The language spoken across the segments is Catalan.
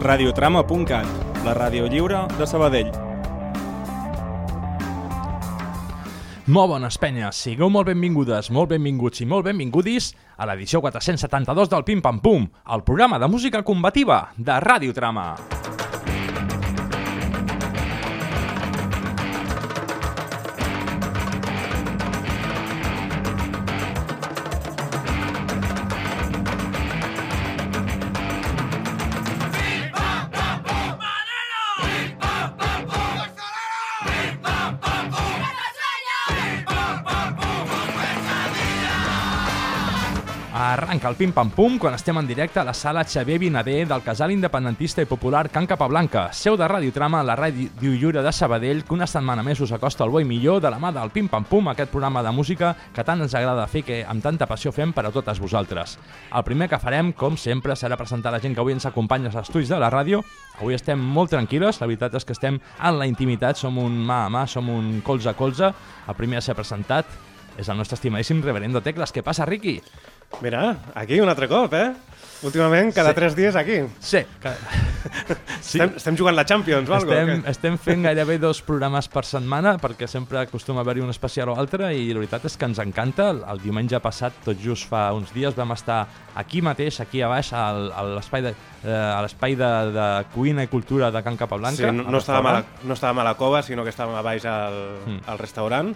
radiotrama.cat, la ràdio lliure de Sabadell. Molt bones penyes, sigueu molt benvingudes, molt benvinguts i molt benvingudis a l'edició 472 del Pim Pam Pum, el programa de música combativa de Radiotrama. Arranca el Pim Pam Pum quan estem en directe a la sala Xavier Vinader del casal independentista i popular Can Capablanca, seu de Radiotrama, la ràdio lliure de Sabadell, que una setmana més us acosta el bo i millor de la mà del Pim Pam Pum, aquest programa de música que tant ens agrada fer que amb tanta passió fem per a totes vosaltres. El primer que farem, com sempre, serà presentar la gent que avui ens acompanya als estudis de la ràdio. Avui estem molt tranquil·les, la veritat és que estem en la intimitat, som un mà a mà, som un colze a colze. El primer a ser presentat és el nostre estimadíssim reverendo Tecles. Què passa, Riqui? Mira, aquí un altre cop, eh? Últimament, cada Sí. tres dies aquí. Sí, que... sí. Estem, estem jugant la Champions o alguna Estem, estem fent gairebé dos programes per setmana perquè sempre acostuma a haver-hi un especial o altre i la veritat és que ens encanta. El, el diumenge passat, tot just fa uns dies, vam estar aquí mateix, aquí a baix, al, a l'espai de, eh, a l'espai de, de cuina i cultura de Can Capablanca. Sí, no, no, estàvem a la, no estàvem a la cova, sinó que estàvem a baix al, Mm. al restaurant.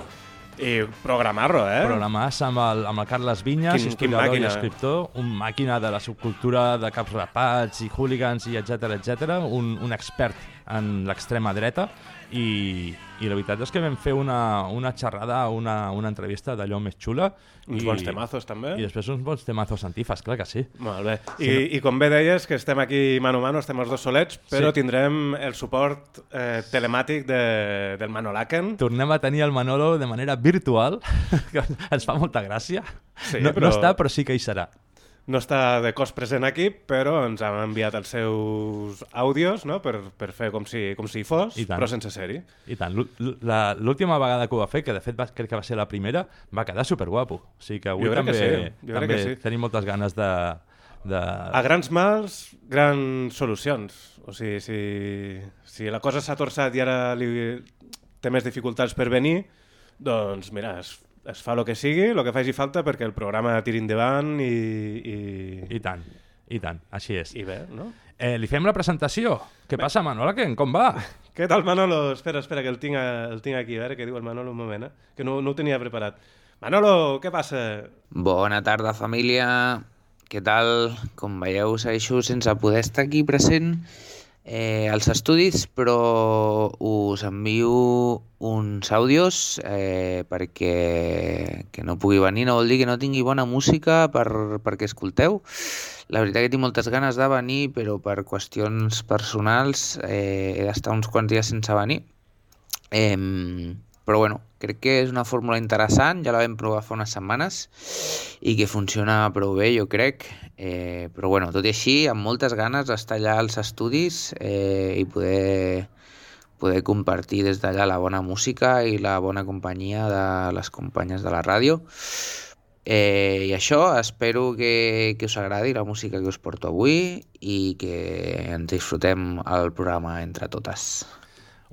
I programar-lo, eh? Programàs amb el, amb el Carles Vinyas, Quin- quin historiador i escriptor, un màquina de la subcultura de caps rapats i hooligans i etc etc, un, un expert en l'extrema dreta i, i la veritat és que vam fer una, una xerrada, una, una entrevista d'allò més xula. Uns i, bons temazos, també. I després uns bons temazos antifas, clar que sí. Molt bé. I, I com bé deies, que estem aquí mano a mano, estem els dos solets, però Sí. tindrem el suport eh, telemàtic de, del Manolaken. Tornem a tenir el Manolo de manera virtual, que ens fa molta gràcia. Sí, no, però- no està, però sí que hi serà. No està de cos present aquí, però ens ha enviat els seus àudios no? per, per fer com si, com si hi fos, però sense ser-hi. I tant, l'última vegada que ho va fer, que de fet va, crec que va ser la primera, va quedar superguapo. O sigui que avui crec que també, sí, jo crec també que sí. tenim moltes ganes de... de... A grans mals, grans solucions. O sigui, si, si la cosa s'ha torçat i ara li, té més dificultats per venir, doncs mira, es, es fa el que sigui, el que faci falta perquè el programa tiri endavant i, i, I tant, i tant, així és. i bé, no? Eh, li fem la presentació. Què passa, Manola? Que, com va? Què tal, Manolo? Espera, espera, que el tinc, a, el tinc aquí, a veure què diu el Manolo un moment, eh? que no, no ho tenia preparat. Manolo, què passa? Bona tarda, família. Què tal? Com veieu, segueixo sense poder estar aquí present eh, als estudis, però us envio uns àudios eh, perquè que no pugui venir no vol dir que no tingui bona música per, perquè escolteu. La veritat que tinc moltes ganes de venir, però per qüestions personals eh, he d'estar uns quants dies sense venir. Eh, però bueno, crec que és una fórmula interessant, ja la vam provar fa unes setmanes i que funciona prou bé, jo crec. Eh, però bueno, tot i així, amb moltes ganes d'estar allà als estudis eh, i poder, poder compartir des d'allà la bona música i la bona companyia de les companyes de la ràdio. Eh, I això, espero que, que us agradi la música que us porto avui i que ens disfrutem el programa entre totes.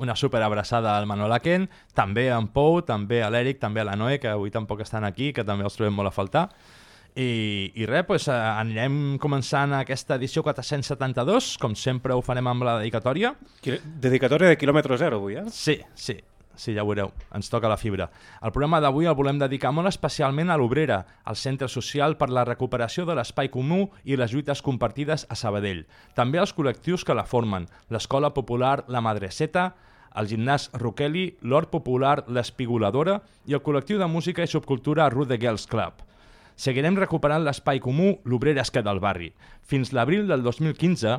Una super abraçada al Manolaken, també a en Pou, també a l'Eric, també a la Noé, que avui tampoc estan aquí, que també els trobem molt a faltar. I, i res, doncs, anirem començant aquesta edició 472, com sempre ho farem amb la dedicatòria. Dedicatòria de quilòmetre zero, avui, eh? Sí, sí, sí, ja ho veureu, ens toca la fibra. El programa d'avui el volem dedicar molt especialment a l'Obrera, al Centre Social per la Recuperació de l'Espai Comú i les lluites compartides a Sabadell. També als col·lectius que la formen, l'Escola Popular La Madreseta, el gimnàs Roqueli, l'Hort Popular L'Espigoladora i el col·lectiu de música i subcultura Rude Girls Club. Seguirem recuperant l'espai comú l'Obrera Esquer del Barri. Fins l'abril del 2015,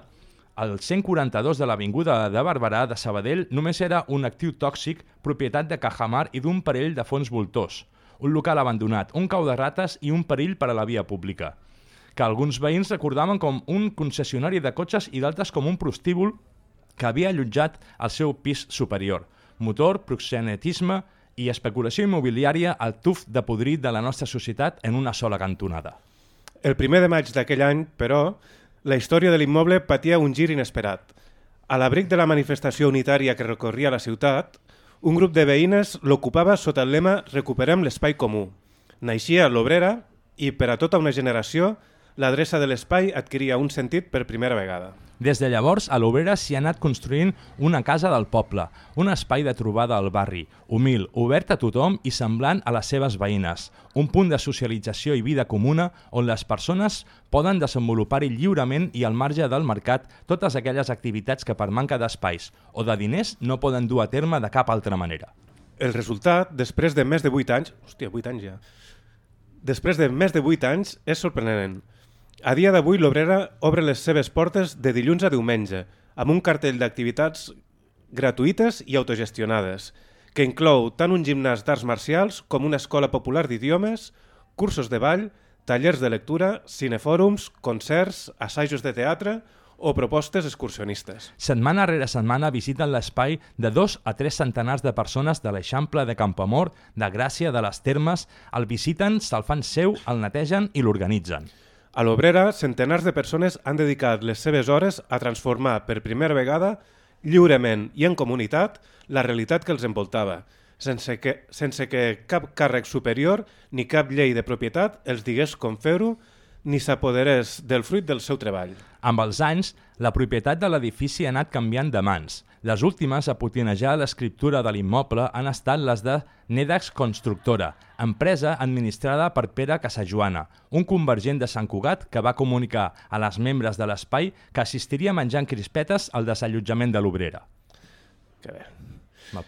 el 142 de l'Avinguda de Barberà de Sabadell només era un actiu tòxic propietat de Cajamar i d'un parell de fons voltors, un local abandonat, un cau de rates i un perill per a la via pública, que alguns veïns recordaven com un concessionari de cotxes i d'altres com un prostíbul que havia allotjat al seu pis superior. Motor, proxenetisme i especulació immobiliària al tuf de podrit de la nostra societat en una sola cantonada. El primer de maig d'aquell any, però, la història de l'immoble patia un gir inesperat. A l'abric de la manifestació unitària que recorria la ciutat, un grup de veïnes l'ocupava sota el lema Recuperem l'espai comú. Naixia l'Obrera i, per a tota una generació, l'adreça de l'espai adquiria un sentit per primera vegada. Des de llavors, a l'Obrera s'hi ha anat construint una casa del poble, un espai de trobada al barri, humil, obert a tothom i semblant a les seves veïnes, un punt de socialització i vida comuna on les persones poden desenvolupar-hi lliurement i al marge del mercat totes aquelles activitats que per manca d'espais o de diners no poden dur a terme de cap altra manera. El resultat, després de més de 8 anys... Hòstia, 8 anys ja. Després de més de 8 anys, és sorprenent. A dia d'avui, l'Obrera obre les seves portes de dilluns a diumenge, amb un cartell d'activitats gratuïtes i autogestionades, que inclou tant un gimnàs d'arts marcials com una escola popular d'idiomes, cursos de ball, tallers de lectura, cinefòrums, concerts, assajos de teatre o propostes excursionistes. Setmana rere setmana visiten l'espai de dos a tres centenars de persones de l'Eixample de Campamor, de Gràcia, de les Termes, el visiten, se'l fan seu, el netegen i l'organitzen. A l'Obrera, centenars de persones han dedicat les seves hores a transformar per primera vegada, lliurement i en comunitat, la realitat que els envoltava, sense que, sense que cap càrrec superior ni cap llei de propietat els digués com fer-ho ni s'apoderés del fruit del seu treball. Amb els anys, la propietat de l'edifici ha anat canviant de mans. Les últimes a potinejar l'escriptura de l'immoble han estat les de Nedax Constructora, empresa administrada per Pere Casajoana, un convergent de Sant Cugat que va comunicar a les membres de l'espai que assistiria menjant crispetes al desallotjament de l'obrera. Que bé.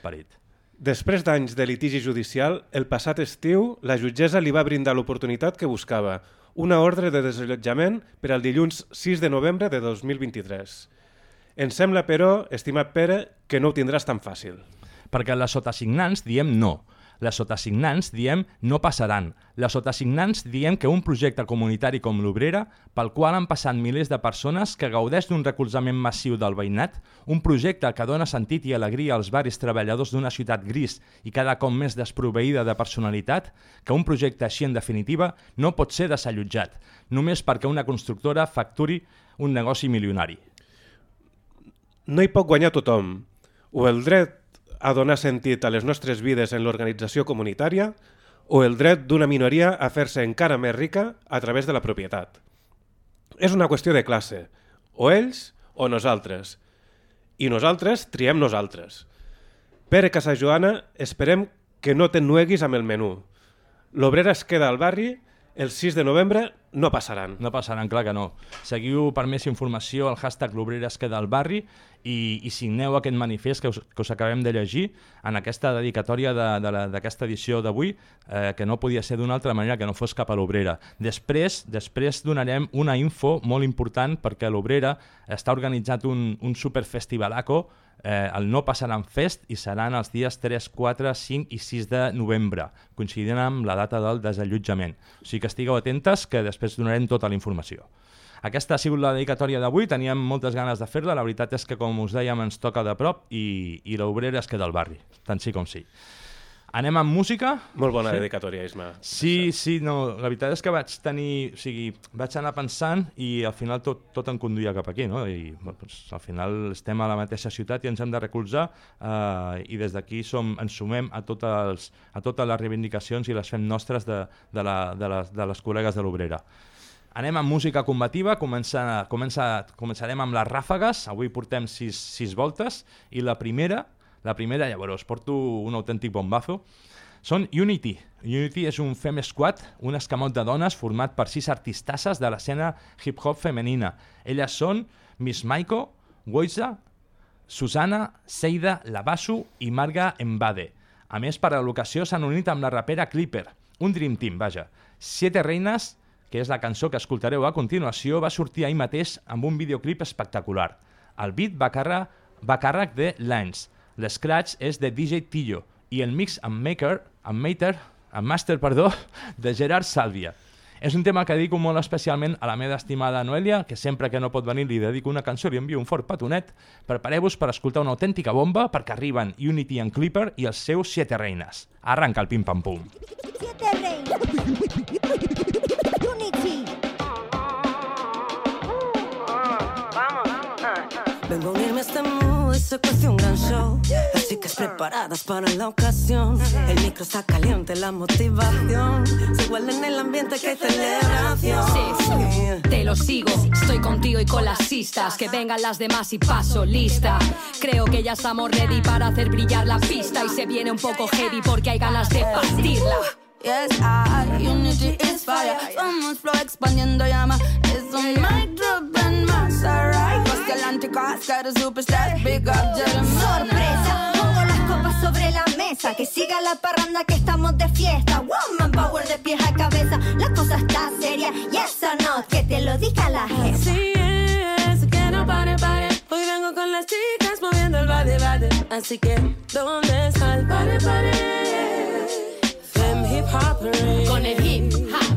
parit. Després d'anys de litigi judicial, el passat estiu la jutgessa li va brindar l'oportunitat que buscava, una ordre de desallotjament per al dilluns 6 de novembre de 2023. Ens sembla, però, estimat Pere, que no ho tindràs tan fàcil. Perquè les sotassignants diem no, les sotassignants diem no passaran. Les sotassignants diem que un projecte comunitari com l'Obrera, pel qual han passat milers de persones que gaudeix d'un recolzament massiu del veïnat, un projecte que dona sentit i alegria als barris treballadors d'una ciutat gris i cada cop més desproveïda de personalitat, que un projecte així en definitiva no pot ser desallotjat, només perquè una constructora facturi un negoci milionari. No hi pot guanyar tothom. O el dret a donar sentit a les nostres vides en l'organització comunitària o el dret d'una minoria a fer-se encara més rica a través de la propietat. És una qüestió de classe, o ells o nosaltres. I nosaltres triem nosaltres. Pere Casajoana, esperem que no t'ennueguis amb el menú. L'obrera es queda al barri el 6 de novembre no passaran. No passaran, clar que no. Seguiu per més informació al hashtag l'Obrera es queda al barri i, i signeu aquest manifest que us, que us acabem de llegir en aquesta dedicatòria d'aquesta edició d'avui, eh, que no podia ser d'una altra manera que no fos cap a l'Obrera. Després després donarem una info molt important perquè l'Obrera està organitzat un, un superfestivalaco eh, el no passaran fest i seran els dies 3, 4, 5 i 6 de novembre, coincidint amb la data del desallotjament. O sigui que estigueu atentes que després donarem tota la informació. Aquesta ha sigut la dedicatòria d'avui, teníem moltes ganes de fer-la, la veritat és que com us dèiem ens toca de prop i, i l'obrera es queda al barri, tant sí com sí. Anem amb música. Molt bona sí. dedicatòria, Isma. Sí, sí, no, la veritat és que vaig tenir, o sigui, vaig anar pensant i al final tot, tot em conduïa cap aquí, no? I doncs, al final estem a la mateixa ciutat i ens hem de recolzar eh, i des d'aquí ens sumem a, totes, a totes les reivindicacions i les fem nostres de, de, la, de, les, de les col·legues de l'Obrera. Anem amb música combativa, comença, comença, començarem amb les ràfegues, avui portem sis, sis voltes i la primera la primera, llavors, porto un autèntic bombazo. Són Unity. Unity és un fem squad, un escamot de dones format per sis artistasses de l'escena hip-hop femenina. Elles són Miss Maiko, Woiza, Susana, Seida, Labasu i Marga Embade. A més, per a l'ocasió s'han unit amb la rapera Clipper, un dream team, vaja. Siete Reines, que és la cançó que escoltareu a continuació, va sortir ahir mateix amb un videoclip espectacular. El beat va, càrrec, va càrrec de Lance, L'escratch és de DJ Tillo i el mix amb Maker, amb Mater, amb Master, perdó, de Gerard Salvia. És un tema que dedico molt especialment a la meva estimada Noelia, que sempre que no pot venir li dedico una cançó i li envio un fort petonet. Prepareu-vos per escoltar una autèntica bomba perquè arriben Unity and Clipper i els seus Siete Reines. Arranca el pim-pam-pum. Siete Reines. Unity. Vengo a unirme a este mood, se un gran show. Las chicas preparadas para la ocasión. El micro está caliente, la motivación. Se igual en el ambiente que hay celebración. Sí, sí. Te lo sigo, estoy contigo y con las sistas. Que vengan las demás y paso lista. Creo que ya estamos ready para hacer brillar la pista. Y se viene un poco heavy porque hay ganas de partirla. Yes, I, unity is fire. Somos flow expandiendo llama. Es un mic drop más, alright. Hostia, el anticasca de superstars, big up. Sorpresa, pongo las copas sobre la mesa. Que siga la parranda que estamos de fiesta. Woman power de pies a cabeza. La cosa está seria. Yes or no, que te lo diga la jefa. Así es, que no pare, pare. Hoy vengo con las chicas moviendo el body, body. Así que, ¿dónde está el pare, pare? Fem hip hop. Con el hip hop,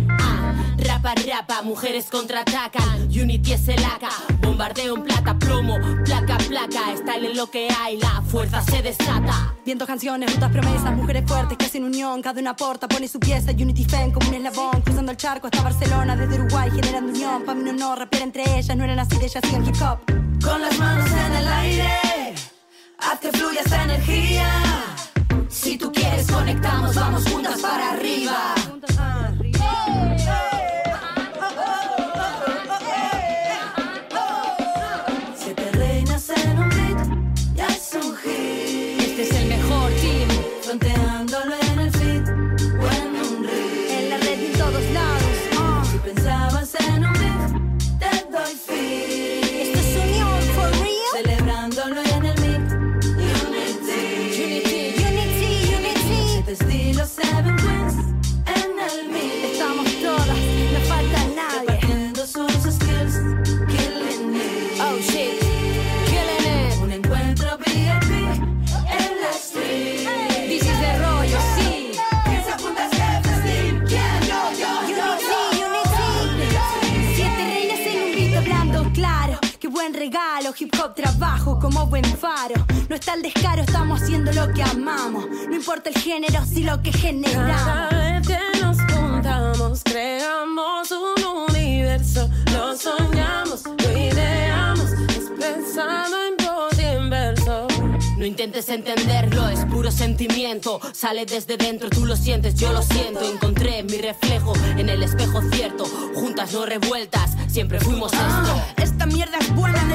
rapa rapa, mujeres contraatacan, Unity es el AK, bombardeo en plata, plomo, placa placa, style en lo que hay, la fuerza se desata. Viendo canciones, rutas, promesas, mujeres fuertes que hacen unión, cada una aporta, pone su pieza, Unity Fem como un eslabón, cruzando el charco hasta Barcelona, desde Uruguay generando unión, pa' mí no no, rapear entre ellas, no eran así, de ellas hacían hip hop. Con las manos en el aire, haz que fluya esta energía. Si tú quieres conectamos, vamos juntas para arriba. Hip hop trabajo como buen faro. No está el descaro, estamos haciendo lo que amamos. No importa el género, si lo que generamos. Cada vez que nos juntamos, creamos un universo. Lo soñamos, lo ideamos, expresado en voz y en verso. No intentes entenderlo, es puro sentimiento. Sale desde dentro, tú lo sientes, yo lo siento. Encontré mi reflejo en el espejo cierto. Juntas, no revueltas, siempre fuimos esto. Esta mierda es buena,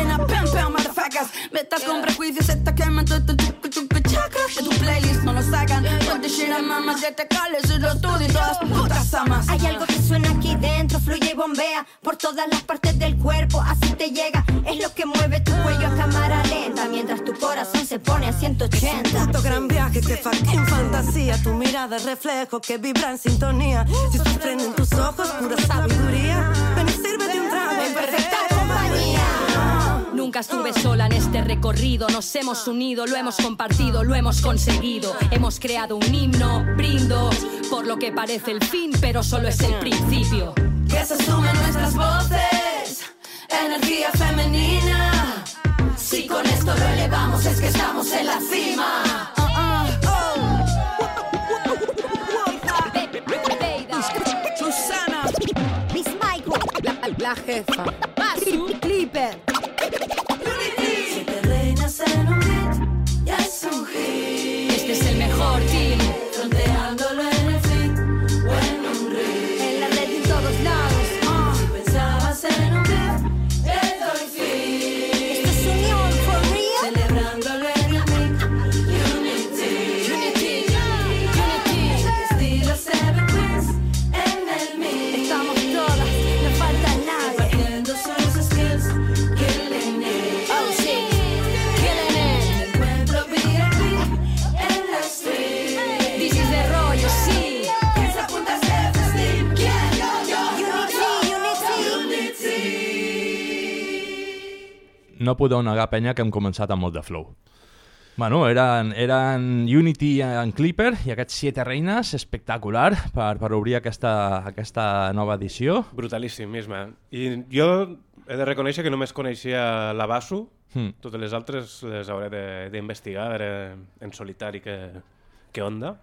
motherfuckers. Vete con prejuicios, esta quema tu tu tu tu chakras. De tu playlist no lo sacan. Ponte shit a mamas, ya te cales, y los tú y todas putas amas. Hay algo que suena aquí dentro, fluye y bombea por todas las partes del cuerpo, así te llega. Es lo que mueve tu cuello a cámara lenta, mientras tu corazón se pone a 180. Puto gran viaje que fucking fantasía. Tu mirada es reflejo que vibra en sintonía. Si sufren en tus ojos, pura sabiduría. Ven y sírvete Nunca estuve sola en este recorrido, nos hemos unido, lo hemos compartido, lo hemos conseguido. Hemos creado un himno, brindo por lo que parece el fin, pero solo es el principio. Que se sumen nuestras voces. Energía femenina. Si con esto lo elevamos es que estamos en la cima. Susana, Miss Michael, la jefa. Clipper. Mejor No podeu negar, penya, que hem començat amb molt de flow. Bueno, eren, eren Unity en Clipper i aquests Siete Reines, espectacular per, per obrir aquesta, aquesta nova edició. Brutalíssim, misma. I jo he de reconèixer que només coneixia la Basso, Hmm. totes les altres les hauré de- d'investigar, a veure en solitari que, que onda,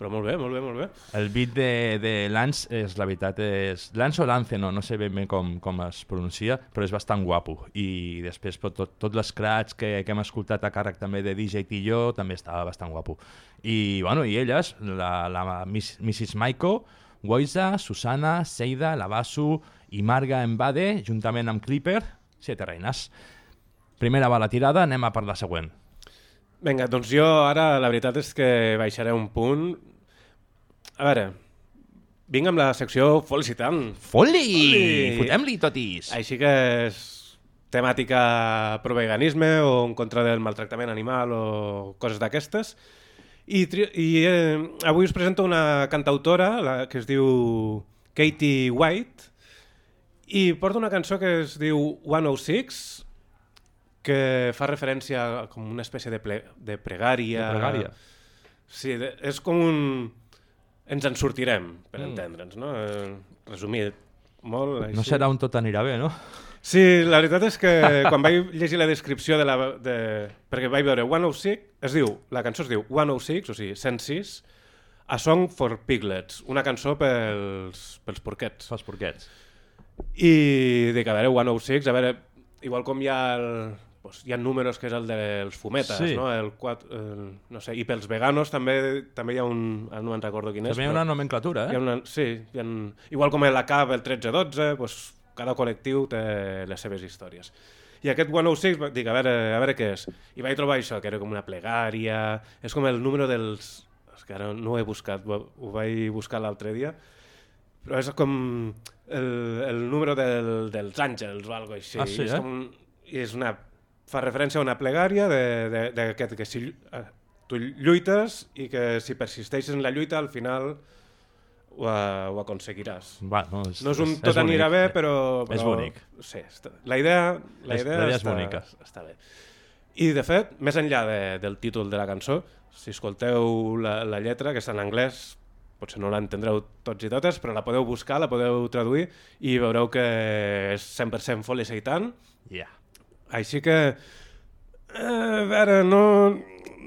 però molt bé, molt bé, molt bé. El beat de, de Lance, és, la veritat, és... Lance o Lance, no, no sé ben bé com, com es pronuncia, però és bastant guapo. I després tot, tot, tot l'escratch que, que hem escoltat a càrrec també de DJ Tillo també estava bastant guapo. I, bueno, i elles, la, la Miss, Mrs. Maiko, Woisa, Susana, Seida, Lavasu i Marga Embade, juntament amb Clipper, Siete Reines. Primera va la tirada, anem a per la següent. Vinga, doncs jo ara la veritat és que baixaré un punt. A veure, vinc amb la secció Felicitant. Foli! Foli! Fotem-li totis! Així que és temàtica pro-veganisme o en contra del maltractament animal o coses d'aquestes. I, i eh, avui us presento una cantautora la, que es diu Katie White i porta una cançó que es diu 106 que fa referència a com una espècie de, ple, de pregària. De pregària. Sí, de, és com un... Ens en sortirem, per Mm. entendre'ns, no? Eh, resumit molt així. No serà un tot anirà bé, no? Sí, la veritat és que quan vaig llegir la descripció de la... De... Perquè vaig veure 106, es diu, la cançó es diu 106, o sigui, 106, A Song for Piglets, una cançó pels, pels porquets. Pels porquets. I dic, a veure, 106, a veure, igual com hi ha el, doncs, hi ha números que és el dels fumetes, Sí. no? El 4, el, no sé, i pels veganos també també hi ha un, ara no me'n recordo quin és. També hi ha una nomenclatura, Hi ha eh? una, sí, hi ha, igual com la CAP, el 13-12, doncs, cada col·lectiu té les seves històries. I aquest 106, va- dic, a veure, a veure què és. I vaig trobar això, que era com una plegària, és com el número dels... És que ara no ho he buscat, ho, vaig buscar l'altre dia, però és com el, el número del, dels àngels o alguna així. Ah, sí, I és eh? com, és una, fa referència a una plegària de, de, de, que, si eh, tu lluites i que si persisteixes en la lluita al final ho, eh, ho aconseguiràs. Bueno, és, No és un és tot anirà bonic. bé, però, però... És bonic. Sí, està, la idea, la És- idea, la idea és està, bonica. Està bé. I, de fet, més enllà de, del títol de la cançó, si escolteu la, la lletra, que està en anglès, potser no l'entendreu tots i totes, però la podeu buscar, la podeu traduir i veureu que és 100% foli seitan. Yeah. Així que, eh, a veure, no,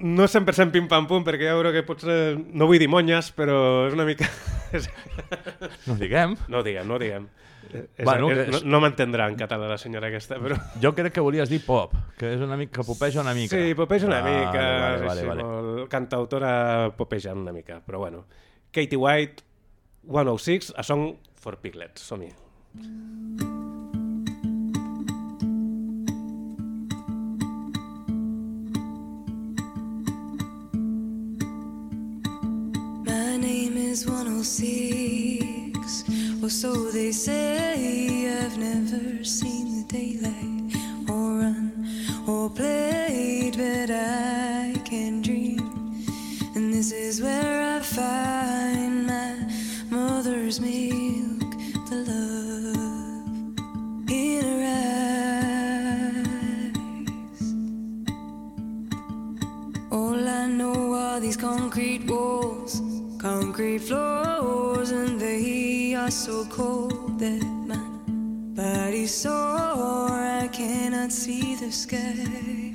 no 100% pim-pam-pum, perquè ja veureu que potser, no vull dir monyes, però és una mica... No diguem. No diguem, no diguem. És, Bueno, és, no, no m'entendrà en català la senyora aquesta, però... Jo crec que volies dir pop, que és una mica, que popeja una mica. Sí, popeja una Vale, mica, Vale, vale, així, vale. molt cantautora popejant una mica, però bueno. Katie White, 106, a Song for Piglets, som-hi. My is 106, or so they say. I've never seen the daylight, or run, or played, but I can dream. And this is where I find my mother's milk, the love in her eyes. All I know are these concrete walls, concrete floors, and they are so cold that my body's sore. I cannot see the sky,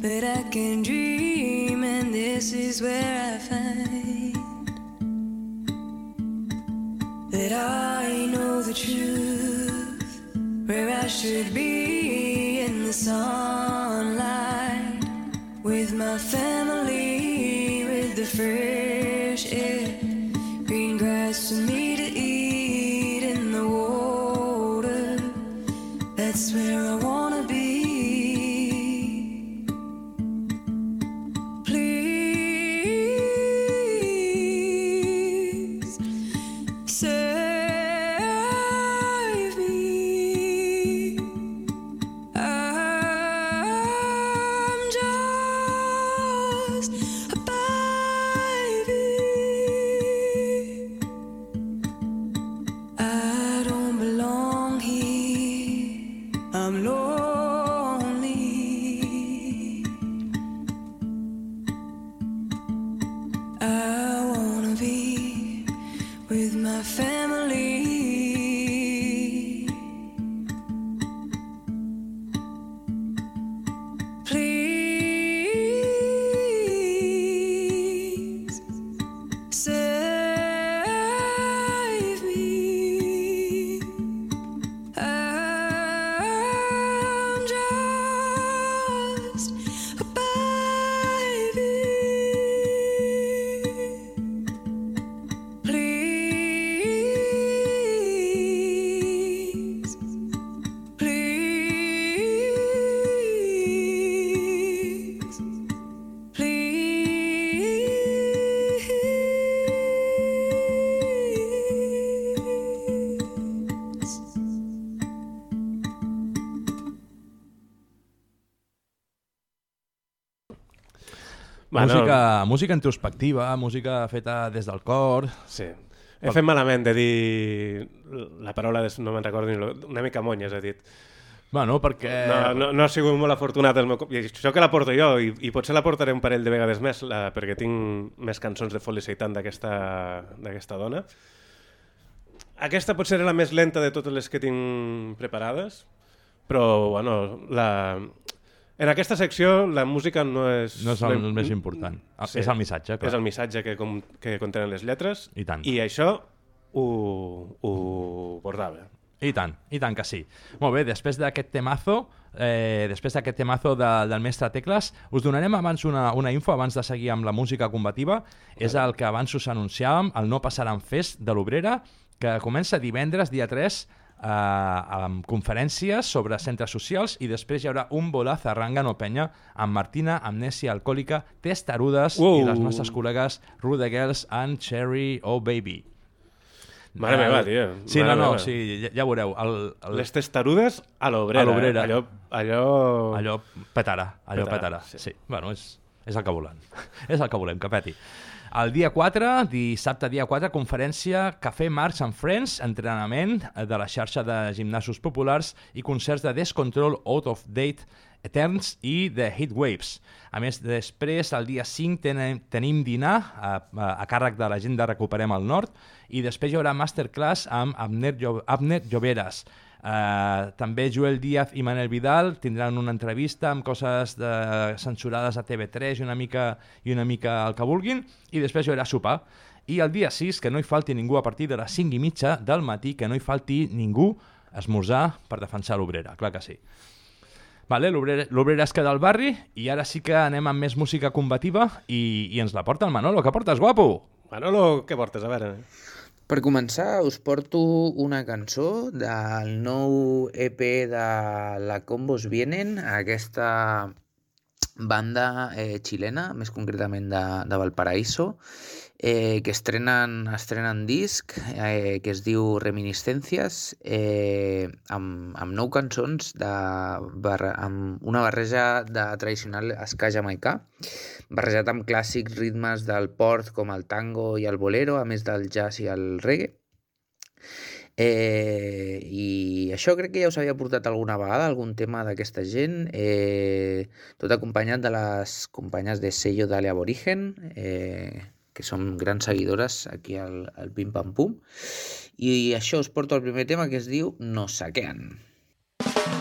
but I can dream, and this is where I find that I know the truth, where I should be in the sunlight with my family, with the fresh Bueno, música, música introspectiva, música feta des del cor... Sí. He fet malament de dir la paraula, de, no me'n recordo ni lo, una mica monyes he dit. Bueno, perquè... No, no, no ha sigut molt afortunat el meu... I això que la porto jo, i, i potser la portaré un parell de vegades més, la, perquè tinc més cançons de felicitant d'aquesta d'aquesta dona. Aquesta potser era la més lenta de totes les que tinc preparades, però, bueno, la... en aquesta secció la música no és... No és el, el més important. Sí. És el missatge, clar. És el missatge que, com, que contenen les lletres. I tant. I això ho, ho bordava. I tant, i tant que sí. Molt bé, després d'aquest temazo, eh, després d'aquest temazo de, del mestre Tecles, us donarem abans una, una info abans de seguir amb la música combativa. És el que abans us anunciàvem, el No Passaran Fest de l'Obrera, que comença divendres, dia 3, eh, amb conferències sobre centres socials i després hi haurà un bolaz a Rangano Penya amb Martina, Amnèsia Alcohòlica, Testarudes Uau. i les nostres col·legues Rude Girls and Cherry Oh Baby. Mare meva, tio. Sí, Mare no, no, meva. sí, ja, ja veureu. El, el, Les testarudes a l'obrera. A l'obrera. Eh? Allò, allò... allò petarà, allò Petarà, petarà. sí. Sí. sí. Bueno, és, és el que volem. és el que volem, que peti. El dia 4, dissabte dia 4, conferència Cafè Marx and Friends, entrenament de la xarxa de gimnasos populars i concerts de Descontrol, Out of Date, Eterns i The Heat Waves. A més, després, el dia 5, tenem, tenim dinar a, a, càrrec de la gent de Recuperem el Nord i després hi haurà masterclass amb Abner, Llo Abner Lloberes. Uh, també Joel Díaz i Manel Vidal tindran una entrevista amb coses de, censurades a TV3 i una mica i una mica el que vulguin i després hi haurà sopar i el dia 6 que no hi falti ningú a partir de les 5 i mitja del matí que no hi falti ningú esmorzar per defensar l'obrera, clar que sí Vale, l'obrera es queda al barri i ara sí que anem amb més música combativa i, i ens la porta el Manolo. Què portes, guapo? Manolo, què portes? A veure... Per començar, us porto una cançó del nou EP de La Combos Vienen, aquesta banda eh, xilena, més concretament de, de Valparaíso, eh, que estrenen, estrenen disc eh, que es diu Reminiscències eh, amb, amb nou cançons de, barra, amb una barreja de tradicional ska jamaicà barrejat amb clàssics ritmes del port com el tango i el bolero, a més del jazz i el reggae. Eh, I això crec que ja us havia portat alguna vegada, algun tema d'aquesta gent, eh, tot acompanyat de les companyes de sello d'Ale Aborigen, eh, que som grans seguidores aquí al, al Pim Pam Pum. I això us porto al primer tema que es diu Nos saquean. El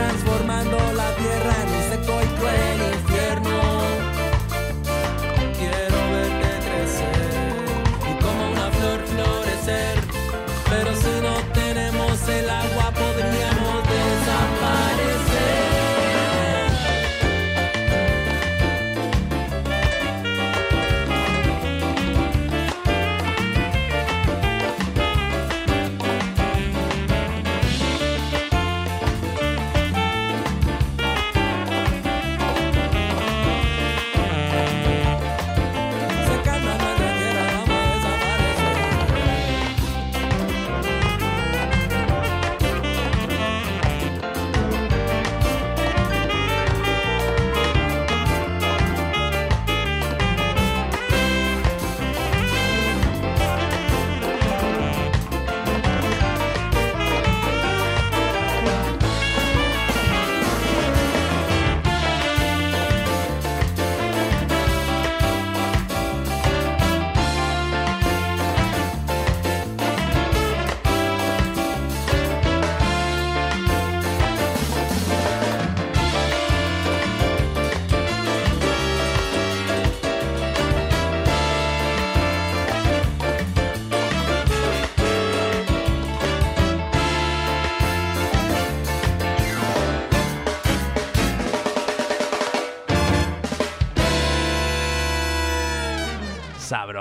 transformar.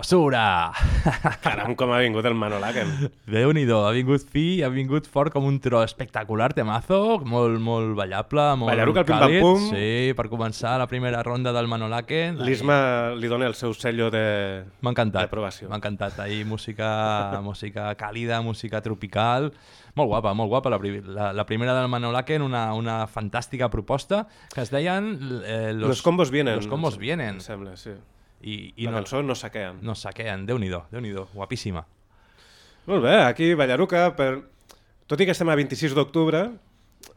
Sabrosura! Caram, com ha vingut el Manolaken. Déu-n'hi-do, ha vingut fi, ha vingut fort com un tro espectacular, temazo, molt, molt ballable, molt Ballaruca, el càlid. pim-pam-pum. Sí, per començar la primera ronda del Manolaken. L'Isma li dona el seu sello de... M'ha encantat. M'ha encantat. Ahir música, música càlida, música tropical. Molt guapa, molt guapa. La, la, la primera del Manolaken, una, una fantàstica proposta que es deien... Eh, Los combos vienen. Los combos vienen. Em sembla, sí. I, i La no, cançó no saqueen. no saqueen. Déu-n'hi-do, déu nhi déu guapíssima. Molt bé, aquí Ballaruca, per... tot i que estem a 26 d'octubre,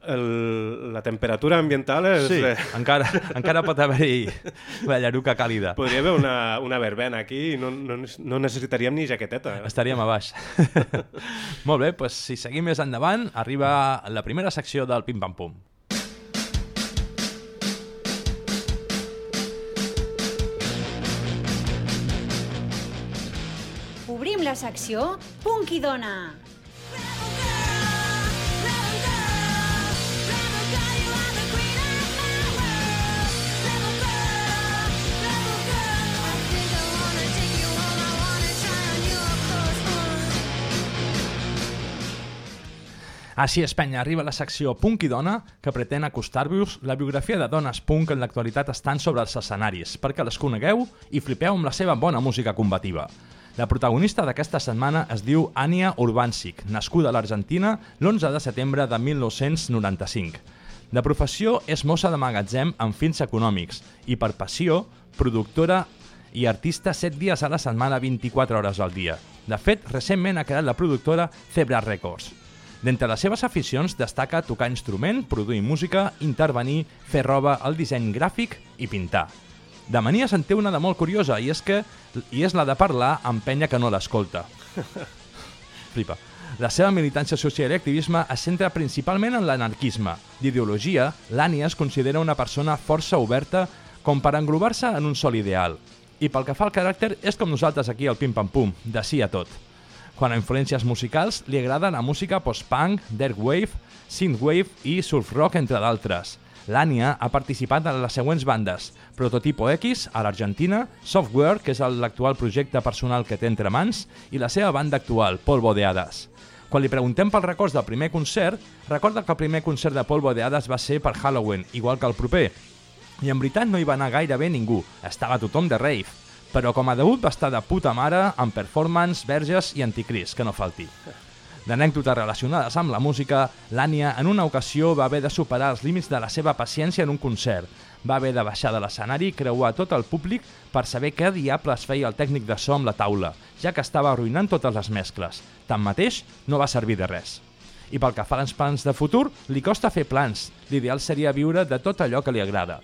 el... la temperatura ambiental és... Sí, eh, encara, encara pot haver-hi ballaruca càlida. Podria haver una, una verbena aquí i no, no, no necessitaríem ni jaqueteta. eh? Estaríem a baix. Molt bé, doncs si seguim més endavant, arriba la primera secció del Pim Pam Pum. La secció Punky Dona. Així és, penya, arriba la secció Punk i Dona, que pretén acostar-vos la biografia de dones punk en l'actualitat estan sobre els escenaris, perquè les conegueu i flipeu amb la seva bona música combativa. La protagonista d'aquesta setmana es diu Ania Urbancic, nascuda a l'Argentina l'11 de setembre de 1995. De professió és mossa de magatzem amb fins econòmics i per passió, productora i artista 7 dies a la setmana 24 hores al dia. De fet, recentment ha creat la productora Zebra Records. D'entre les seves aficions destaca tocar instrument, produir música, intervenir, fer roba, el disseny gràfic i pintar. De mania se'n té una de molt curiosa i és que i és la de parlar amb penya que no l'escolta. Flipa. La seva militància social i activisme es centra principalment en l'anarquisme. D'ideologia, l'Ània es considera una persona força oberta com per englobar-se en un sol ideal. I pel que fa al caràcter, és com nosaltres aquí al Pim Pam Pum, de sí a tot. Quan a influències musicals li agrada la música post-punk, dark wave, synthwave i surf rock, entre d'altres. L'Ània ha participat en les següents bandes Prototipo X, a l'Argentina, Software, que és l'actual projecte personal que té entre mans, i la seva banda actual, Polvo de Hades. Quan li preguntem pels records del primer concert, recorda que el primer concert de Polvo de Hades va ser per Halloween, igual que el proper. I en veritat no hi va anar gairebé ningú, estava tothom de rave. Però com a debut va estar de puta mare, amb performance, verges i anticrist, que no falti. D'anècdotes relacionades amb la música, l'Ània en una ocasió va haver de superar els límits de la seva paciència en un concert. Va haver de baixar de l'escenari i creuar tot el públic per saber què diables feia el tècnic de so amb la taula, ja que estava arruïnant totes les mescles. Tanmateix, no va servir de res. I pel que fa als plans de futur, li costa fer plans. L'ideal seria viure de tot allò que li agrada.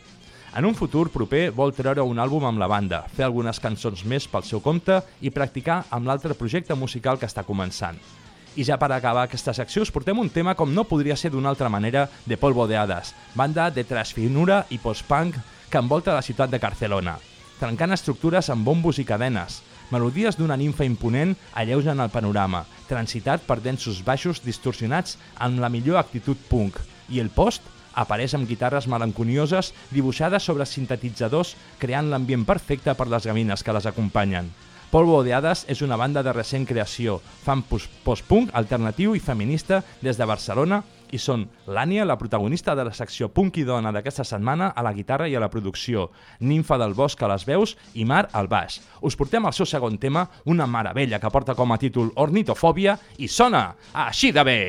En un futur proper vol treure un àlbum amb la banda, fer algunes cançons més pel seu compte i practicar amb l'altre projecte musical que està començant. I ja per acabar aquesta secció us portem un tema com no podria ser d'una altra manera de Polvo de Hades, banda de trasfinura i post-punk que envolta la ciutat de Barcelona, trencant estructures amb bombos i cadenes. Melodies d'una ninfa imponent alleugen el panorama, transitat per densos baixos distorsionats amb la millor actitud punk. I el post apareix amb guitarres melanconioses dibuixades sobre sintetitzadors creant l'ambient perfecte per les gamines que les acompanyen. Polvo de Hades és una banda de recent creació, fan pos- post-punk alternatiu i feminista des de Barcelona i són l'Ània, la protagonista de la secció Punk i Dona d'aquesta setmana, a la guitarra i a la producció, Ninfa del Bosc a les veus i Mar al baix. Us portem al seu segon tema, una meravella que porta com a títol Ornitofòbia i sona així de bé!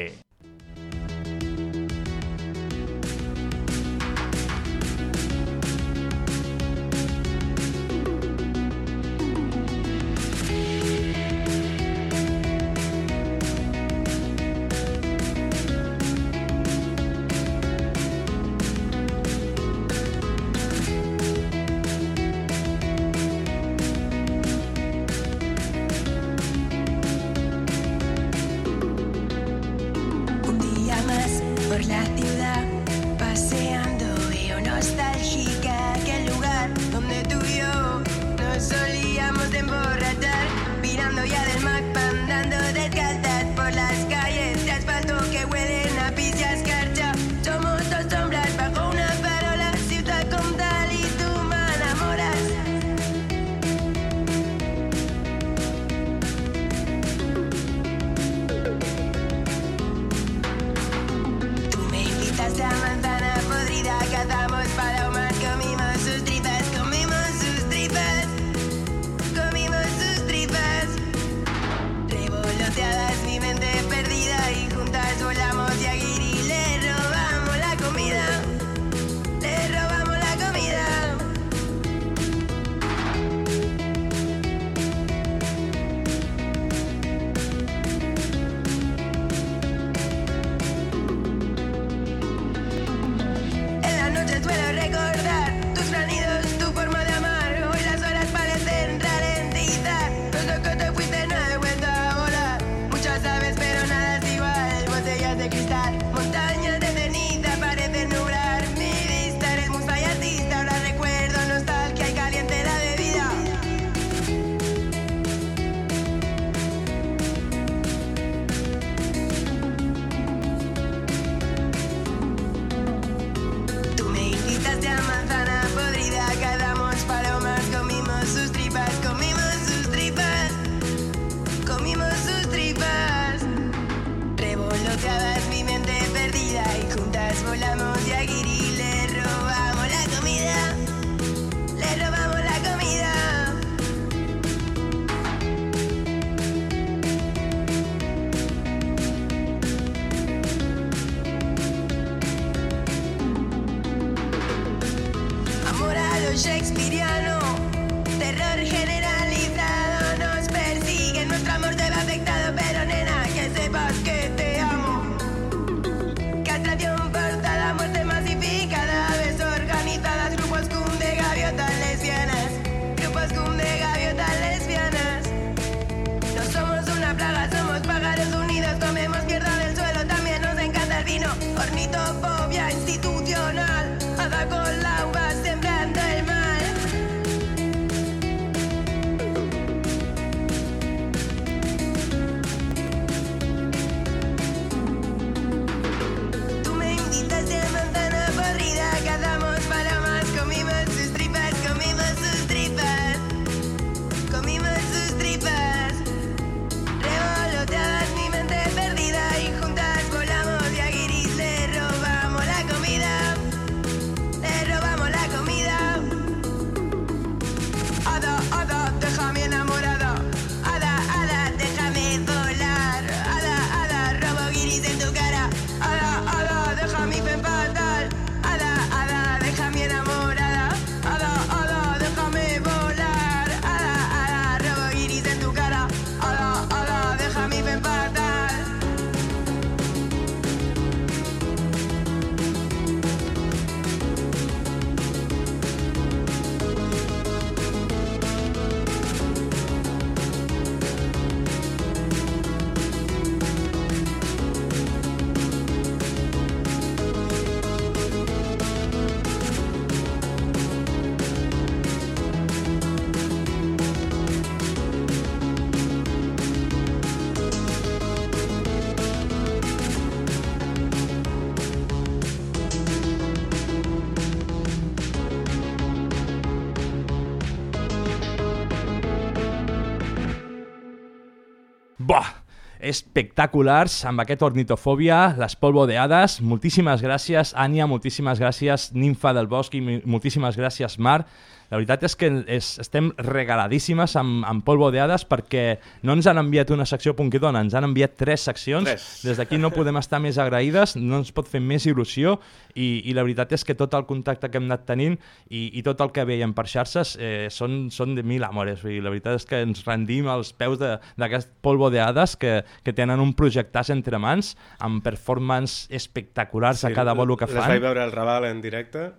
Espectaculars amb aquest ornitofòbia, les polvodeades. Moltíssimes gràcies, Ània, moltíssimes gràcies, Ninfa del Bosc i moltíssimes gràcies, Mar. La veritat és que és, estem regaladíssimes amb, amb polvodeades perquè no ens han enviat una secció punquidona, ens han enviat tres seccions. Tres. Des d'aquí no podem estar més agraïdes, no ens pot fer més il·lusió i, i la veritat és que tot el contacte que hem anat tenint i, i tot el que veiem per xarxes eh, són, són de mil amores. Vull dir, la veritat és que ens rendim als peus d'aquest polvo de hades que, que tenen un projectàs entre mans amb performance espectaculars a cada bolo que Les fan. vaig veure al Raval en directe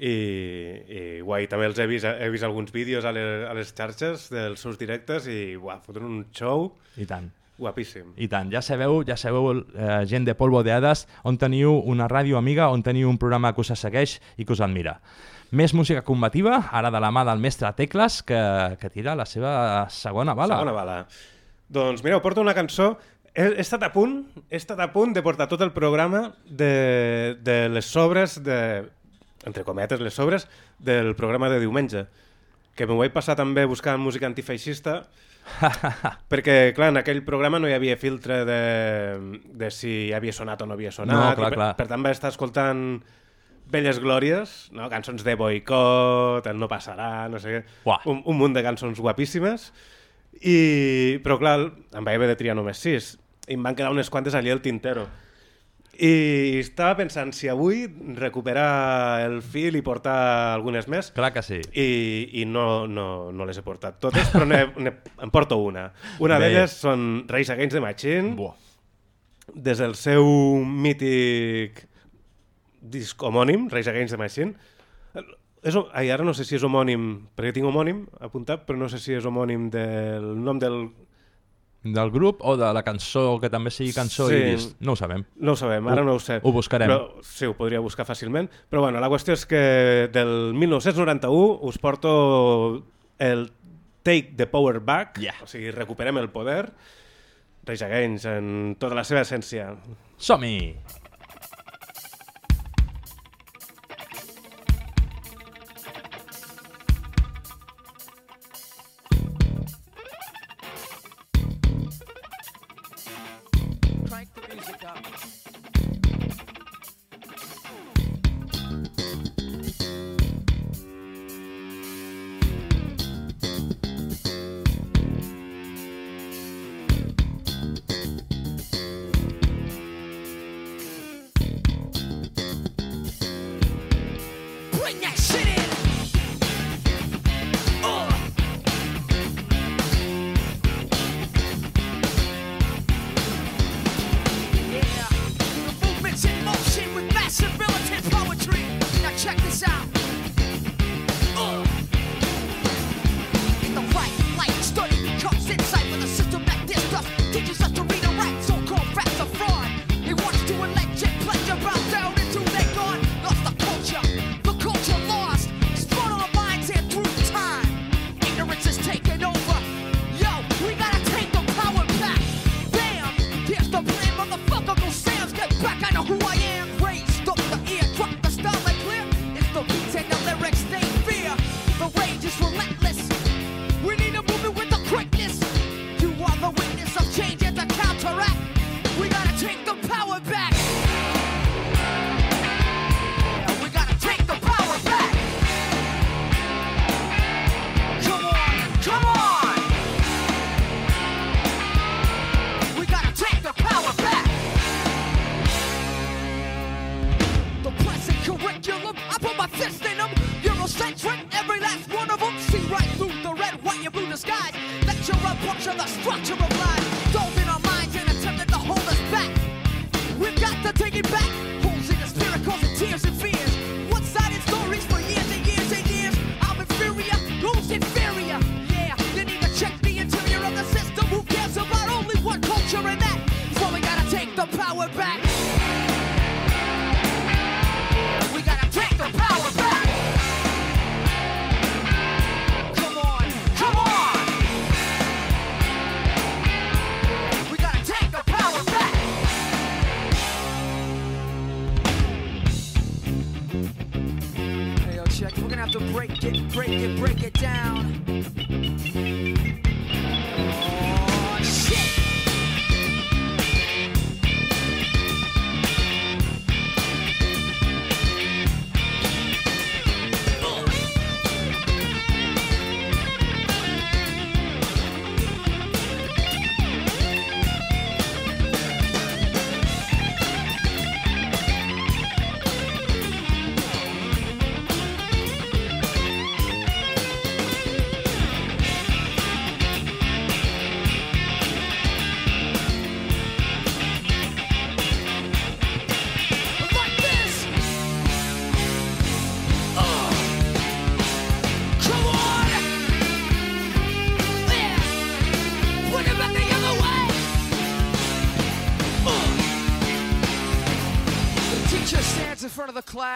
i, i guai, també els he vist, he vist alguns vídeos a les, a les xarxes dels seus directes i uah, foten un show I tant. guapíssim. I tant, ja sabeu, ja sabeu eh, gent de polvo de hades, on teniu una ràdio amiga, on teniu un programa que us segueix i que us admira. Més música combativa, ara de la mà del mestre Tecles, que, que tira la seva segona bala. Segona bala. Doncs mireu, porto una cançó he, he estat a punt, he estat a punt de portar tot el programa de, de les sobres de, entre cometes, les sobres del programa de diumenge que m'ho vaig passar també buscant música antifeixista perquè, clar, en aquell programa no hi havia filtre de, de si havia sonat o no havia sonat. No, clar, per, clar. per tant, vaig estar escoltant velles glòries, no? cançons de boicot, el no passarà, no sé què, un, un munt de cançons guapíssimes, i, però clar, em vaig haver de triar només sis, i em van quedar unes quantes allà al tintero. I estava pensant si avui recuperar el fil i portar algunes més. Clar que sí. I, i no, no, no les he portat totes, però ne, ne, em porto una. Una d'elles són Reis Against the Machine. Buah. Des del seu mític disc homònim, Reis Against the Machine. És, ai, ara no sé si és homònim, perquè tinc homònim apuntat, però no sé si és homònim del nom del... Del grup o de la cançó, que també sigui cançó Sí. i disc? No ho sabem. No ho sabem, ara no ho sé. Ho buscarem. Però, sí, ho podria buscar fàcilment. Però bueno, la qüestió és que del 1991 us porto el Take the Power Back, yeah. o sigui, recuperem el poder, Rage Against en tota la seva essència. Som-hi!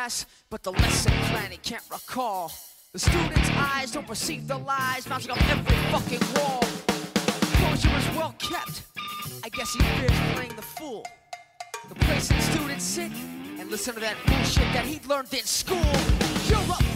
Class, but the lesson plan he can't recall. The students' eyes don't perceive the lies mounting up every fucking wall. Composure is well kept. I guess he fears playing the fool. The place that students sit and listen to that bullshit that he learned in school. Europe ain't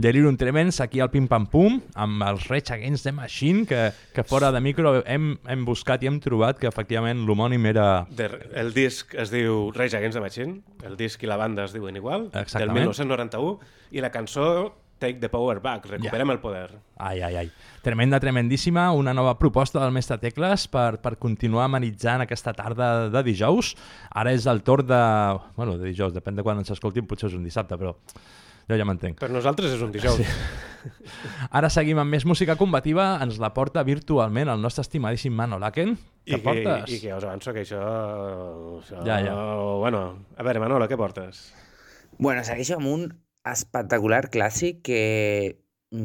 Delirium Tremens aquí al Pim Pam Pum amb els Rage Against the Machine que, que fora de micro hem, hem buscat i hem trobat que efectivament l'homònim era... De, el disc es diu Rage Against the Machine, el disc i la banda es diuen igual, Exactament. del 1991, i la cançó Take the Power Back, recuperem Ja. el poder. Ai, ai, ai. Tremenda, tremendíssima. Una nova proposta del Mestre Tecles per, per continuar amenitzant aquesta tarda de dijous. Ara és el torn de... Bueno, de dijous, depèn de quan ens escoltin, potser és un dissabte, però jo ja m'entenc. Per nosaltres és un dijous. Ara seguim amb més música combativa. Ens la porta virtualment el nostre estimadíssim Mano Laken. I Que que, portes? I que us avanço que això... això Ja, ja. Bueno, a veure, Manolo, què portes? Bueno, segueixo amb un espectacular clàssic que,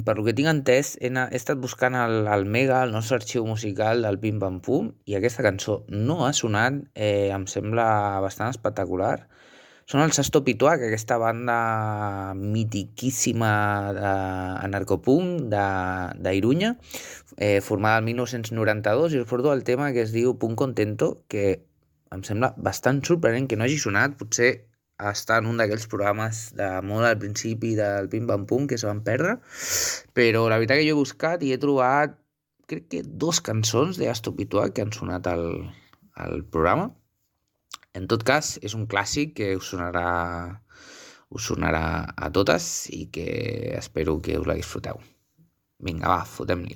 per lo que tinc entès, he, he estat buscant al, al Mega, el nostre arxiu musical del Pim Pam Pum, i aquesta cançó no ha sonat, eh, em sembla bastant espectacular. Són els Sasto Pituac, aquesta banda mitiquíssima d'anarcopunk d'Irunya, eh, formada el 1992, i us porto el tema que es diu Punt Contento, que em sembla bastant sorprenent que no hagi sonat, potser està en un d'aquells programes de molt al principi del Pim Pam Pum que se van perdre, però la veritat que jo he buscat i he trobat crec que dos cançons d'Astopituà que han sonat al, al programa. En tot cas, és un clàssic que us sonarà, us sonarà a totes i que espero que us la disfruteu. Vinga, va, fotem-li.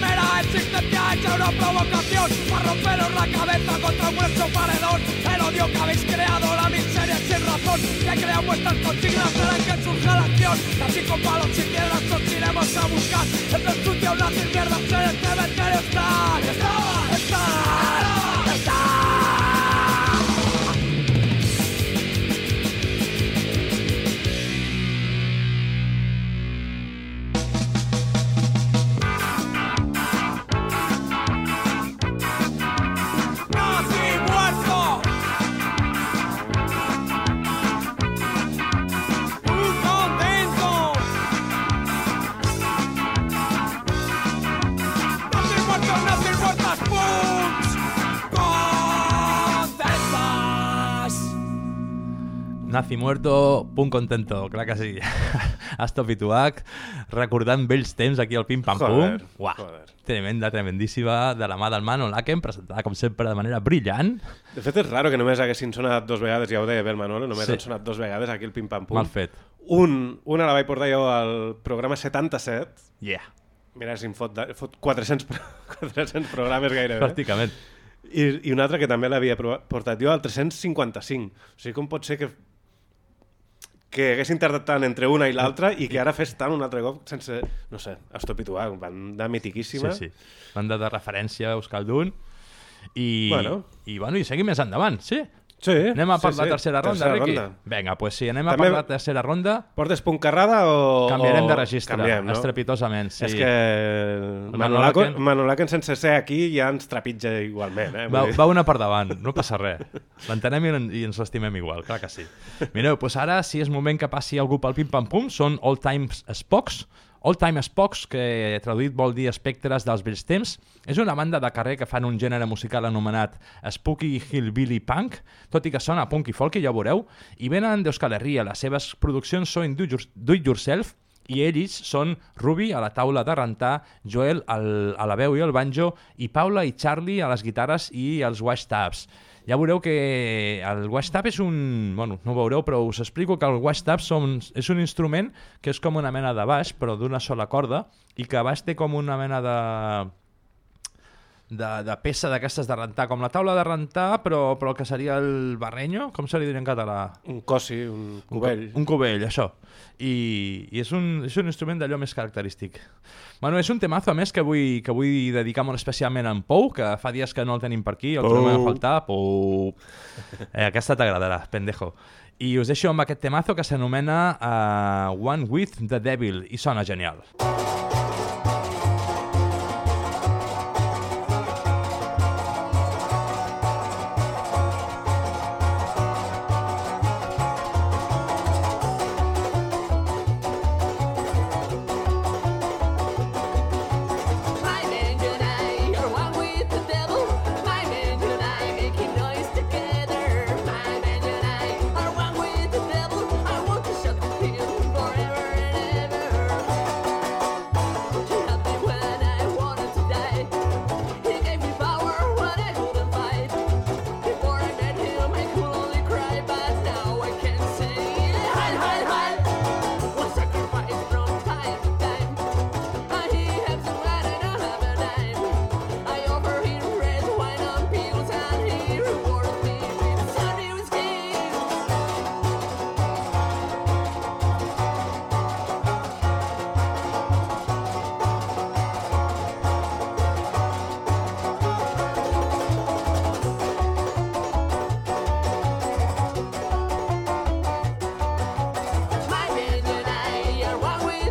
Vuestra mera existencia ha hecho una provocación para romperos la cabeza contra vuestro paredón. El odio que habéis creado, la miseria sin razón que crean vuestras consignas harán que surja la acción. Así con palos y piedras os iremos a buscar. Entre el sucio, nazis, mierdas, en el cementerio. ¡Están! ¡Están! ¡Están! Nazi muerto, punt contento, clar que sí. Astop i Tuac, recordant vells temps aquí al Pim Pam Pum. Joder, Uah, joder. tremenda, tremendíssima, de la mà del Mano Laken, presentada com sempre de manera brillant. De fet, és raro que només haguessin sonat dos vegades, ja ho deia bé el Manolo, només Sí. han sonat dos vegades aquí el Pim Pam Pum. Mal fet. Un, una la vaig portar jo al programa 77. Yeah. Mira, si em fot, de, fot 400, pro- 400 programes gairebé. Pràcticament. I, I una altra que també l'havia portat jo al 355. O sigui, com pot ser que que haguessin tardat tant entre una i l'altra i que ara fes tant un altre cop sense, no sé, estopituar, banda mitiquíssima. Sí, sí. Banda de referència a Euskaldun. I, Bueno. i, bueno, i seguim més endavant, sí? Sí, Anem a sí, per la sí. tercera ronda, Tercera Riqui? ronda. Vinga, pues sí, anem a També- per la tercera ronda. Portes punt carrada o... Canviarem de registre, canviem, no? estrepitosament, sí. És que Manolaken, Manolaken- sense ser aquí ja ens trepitja igualment. Eh? Va, va una per davant, no passa res. L'entenem i, i ens l'estimem igual, clar que sí. Mireu, doncs ara, si és moment que passi algú pel pim-pam-pum, són All Times Spocks. All Time Spocks, que traduït vol dir espectres dels vells temps, és una banda de carrer que fan un gènere musical anomenat Spooky Hillbilly Punk, tot i que sona punk i folk, ja ho veureu, i venen d'Euskal Herria. Les seves produccions són do, it yourself, i ells són Ruby a la taula de rentar, Joel al, a la veu i el banjo, i Paula i Charlie a les guitarres i els washtabs. Ja veureu que el washtab és un... Bueno, no ho veureu, però us explico que el washtab són, és un instrument que és com una mena de baix, però d'una sola corda, i que a baix té com una mena de de, de peça d'aquestes de rentar, com la taula de rentar, però, però el que seria el barrenyo, com se li diria en català? Un cossi, un cubell. Un, un cubell, això. I, i és, un, és un instrument d'allò més característic. Bueno, és un temazo, a més, que vull, que vull dedicar molt especialment a en Pou, que fa dies que no el tenim per aquí, el trobem a faltar. Pou. Eh, aquesta t'agradarà, pendejo. I us deixo amb aquest temazo que s'anomena uh, One with the Devil, i sona genial. My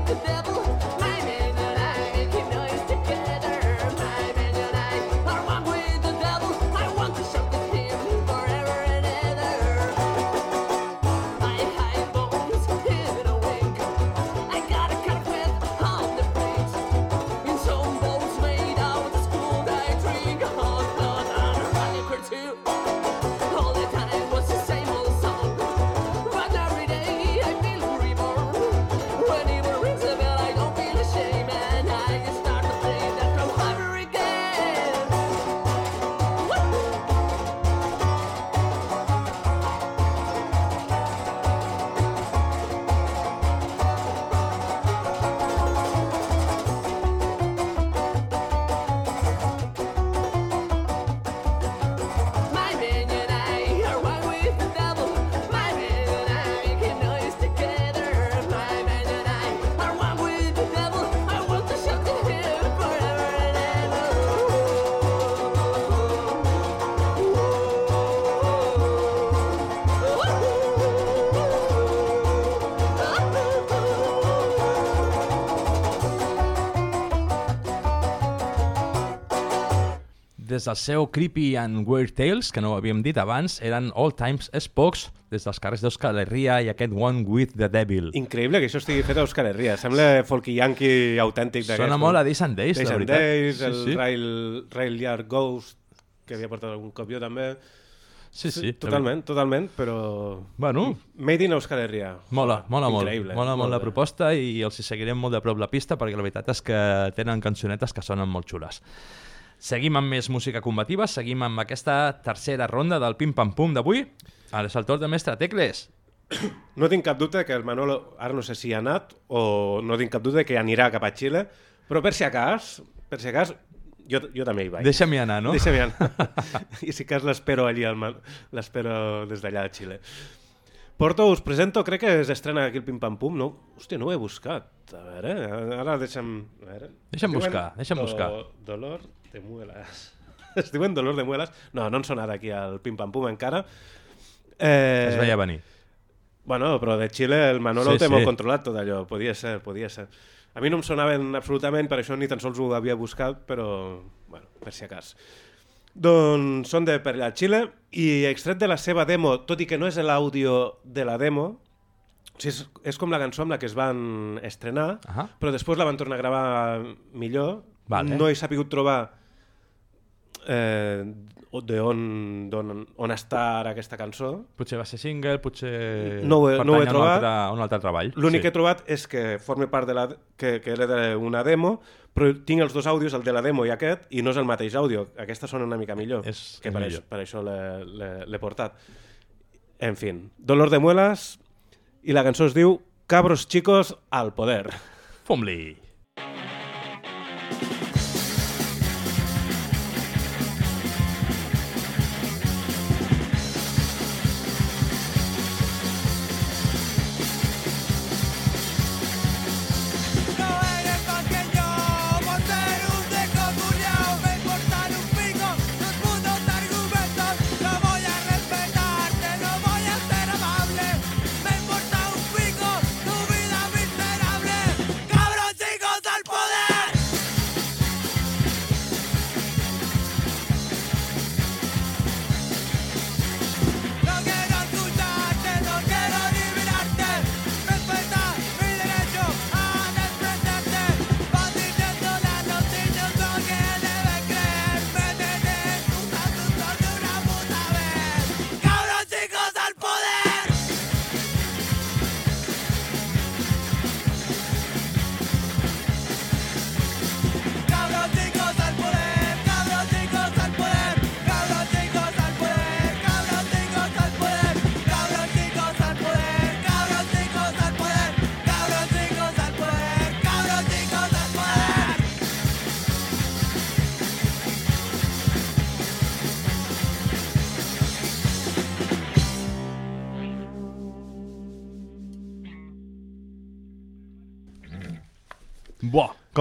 one Des del seu Creepy and Weird Tales, que no ho havíem dit abans, eren All Times Spokes, des dels carrers d'Euskal Herria i aquest One with the Devil. Increïble que això estigui fet a Euskal Herria. Sembla folky yankee autèntic. Sona molt a Days and Days, Days la veritat. Days, Sí, el sí. Rail, Rail Yard Ghost, que havia portat algun cop jo també. Sí, sí. Totalment, totalment, però... Bueno. Made in Euskal Herria. Mola, mola Increïble, molt. Mola molt la bé. proposta i els hi seguirem molt de prop la pista perquè la veritat és que tenen cançonetes que sonen molt xules. Seguim amb més música combativa, seguim amb aquesta tercera ronda del pim-pam-pum d'avui. Ara és el torn de Mestre Tecles. No tinc cap dubte que el Manolo, ara no sé si ha anat o no tinc cap dubte que anirà cap a Xile, però per si a cas, per si a cas, jo, jo també hi vaig. Deixa'm-hi anar, no? Deixa'm-hi anar. I si cas l'espero allí, l'espero des d'allà de Xile. Porto, us presento, crec que s'estrena aquí el Pim Pam Pum, no? Hòstia, no ho he buscat. A veure, ara deixa'm... A veure. Deixa'm Es diuen buscar, deixa'm buscar. Dolor de muelas. Es diuen Dolor de muelas. No, no han sonat aquí al Pim Pam Pum encara. Eh, Es veia venir. Bueno, però de Xile el Manolo Sí, ho té sí. molt controlat tot allò, podia ser, podia ser. A mi no em sonaven absolutament, per això ni tan sols ho havia buscat, però, bueno, per si acas. Doncs són de per allà Xile i extret de la seva demo, tot i que no és l'àudio de la demo, o sigui, és, és com la cançó amb la que es van estrenar, Ahà. però després la van tornar a gravar millor. Vale. No he sapigut trobar eh, de on, d'on, on està ara aquesta cançó. Potser va ser single, potser No ho he, no ho he pertany a un trobat. altre, un altre treball. L'únic que he trobat és que forma part de la... que, que era d'una demo, però tinc els dos àudios, el de la demo i aquest, i no és el mateix àudio. Aquesta sona una mica millor, És- que és per, millor. això, per això l'he- portat. En fin, Dolor de Muelas, i la cançó es diu Cabros chicos al poder. Fum-li!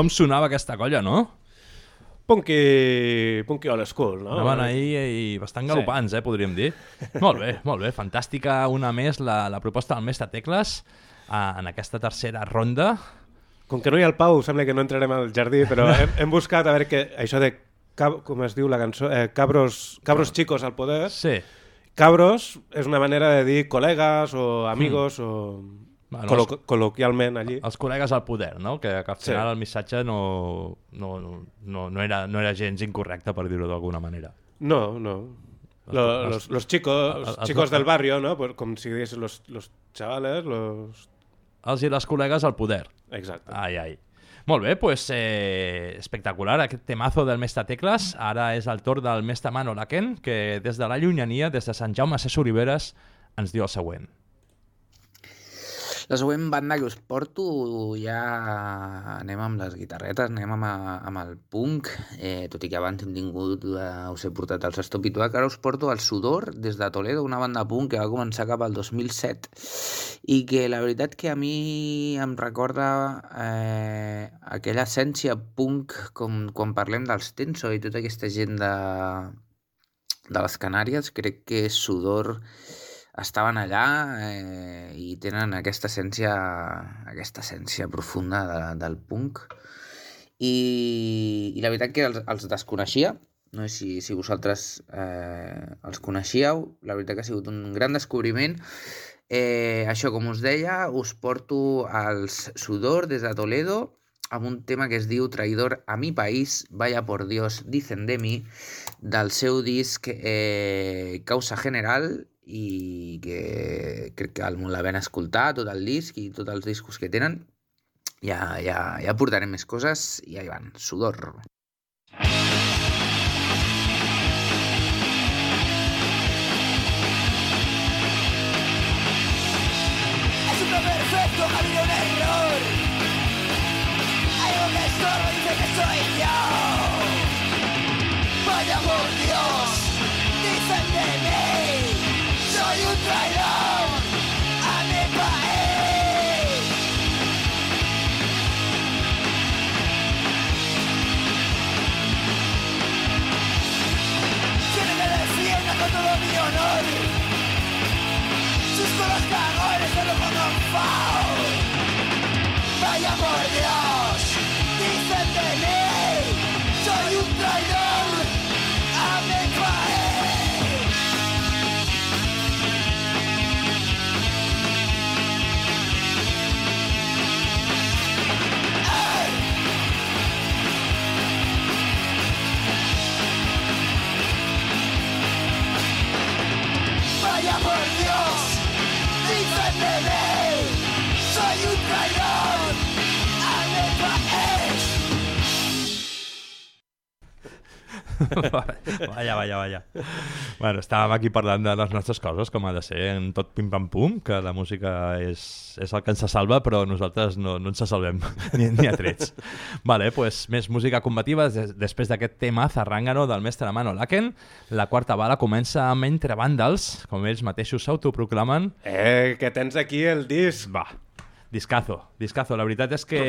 Com sonava aquesta colla, no? Punky, punky old school, no? Anaven ahir i bastant galopants, eh, podríem dir. molt bé, molt bé. Fantàstica una més la, la proposta del mestre Tecles eh, en aquesta tercera ronda. Com que no hi ha el Pau, sembla que no entrarem al jardí, però hem, hem buscat a veure que això de, cab, com es diu la cançó, eh, cabros, cabros chicos al poder. Sí. Cabros és una manera de dir col·legues o amigos o Bueno, col·lo els- col·loquialment allí. Els col·legues al poder, no? Que, que al Sí. final el missatge no, no, no, no, era, no era gens incorrecte, per dir-ho d'alguna manera. No, no. Lo- los, los chicos, els- chicos del barrio, ¿no? Pues, com si digués los, los chavales, los... Els i les col·legues al poder. Exacte. Ai, ai. Molt bé, pues, eh, espectacular aquest temazo del mestre Tecles. Ara és el torn del mestre Mano Laken, que des de la llunyania, des de Sant Jaume a Ses Oliveres, ens diu el següent. La següent banda que us porto ja anem amb les guitarretes, anem amb, amb el punk, eh, tot i que abans hem tingut, eh, us he portat els Stop ara us porto el Sudor des de Toledo, una banda punk que va començar cap al 2007 i que la veritat que a mi em recorda eh, aquella essència punk com quan parlem dels Tenso i tota aquesta gent de, de les Canàries, crec que Sudor estaven allà eh, i tenen aquesta essència, aquesta essència profunda de, del punk. I, I la veritat que els, els desconeixia, no sé si, si vosaltres eh, els coneixíeu, la veritat que ha sigut un gran descobriment. Eh, això, com us deia, us porto als Sudor des de Toledo, amb un tema que es diu Traidor a mi país, vaya por Dios, dicen de mi, del seu disc eh, Causa General i que crec que el l'havent escoltat, tot el disc i tots els discos que tenen. Ja, ja, ja portarem més coses i ahí van, sudor. far Vaya, vaya, vaya. Bueno, estàvem aquí parlant de les nostres coses, com ha de ser, en tot pim-pam-pum, que la música és, és el que ens salva, però nosaltres no, no ens salvem, ni, ni a trets. Vale, pues, més música combativa, des, després d'aquest tema zarrangano del mestre Mano Laken, la quarta bala comença amb Entre Vàndals, com ells mateixos s'autoproclamen. Eh, que tens aquí el disc. Va, discazo, discazo. La veritat és que...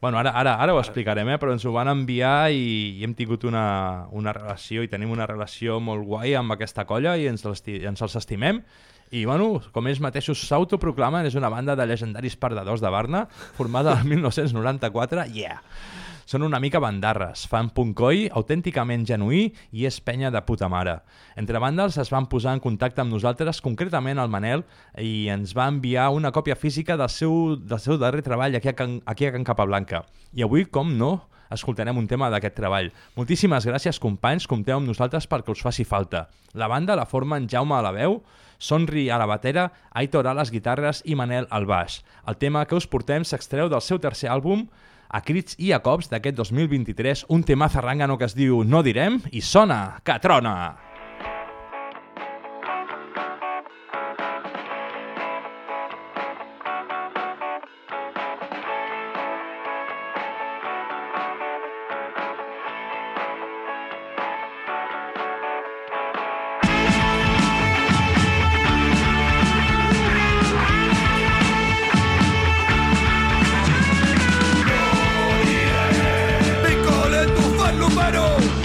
Bueno, ara, ara, ara ho explicarem, eh? però ens ho van enviar i, i hem tingut una, una relació i tenim una relació molt guai amb aquesta colla i ens, els, ens els estimem. I, bueno, com ells mateixos s'autoproclamen, és una banda de legendaris perdedors de Barna, formada el 1994, yeah! Són una mica bandarres, fan punkoi autènticament genuí i és penya de puta mare. Entre bàndals es van posar en contacte amb nosaltres, concretament el Manel, i ens va enviar una còpia física del seu, del seu darrer treball aquí a Can, aquí a Can Capablanca. I avui, com no, escoltarem un tema d'aquest treball. Moltíssimes gràcies, companys, compteu amb nosaltres perquè us faci falta. La banda la formen Jaume a la veu, Sonri a la batera, Aitor a les guitarres i Manel al baix. El tema que us portem s'extreu del seu tercer àlbum, a crits i a cops d'aquest 2023, un tema zarrangano que es diu No direm i sona que trona. Fan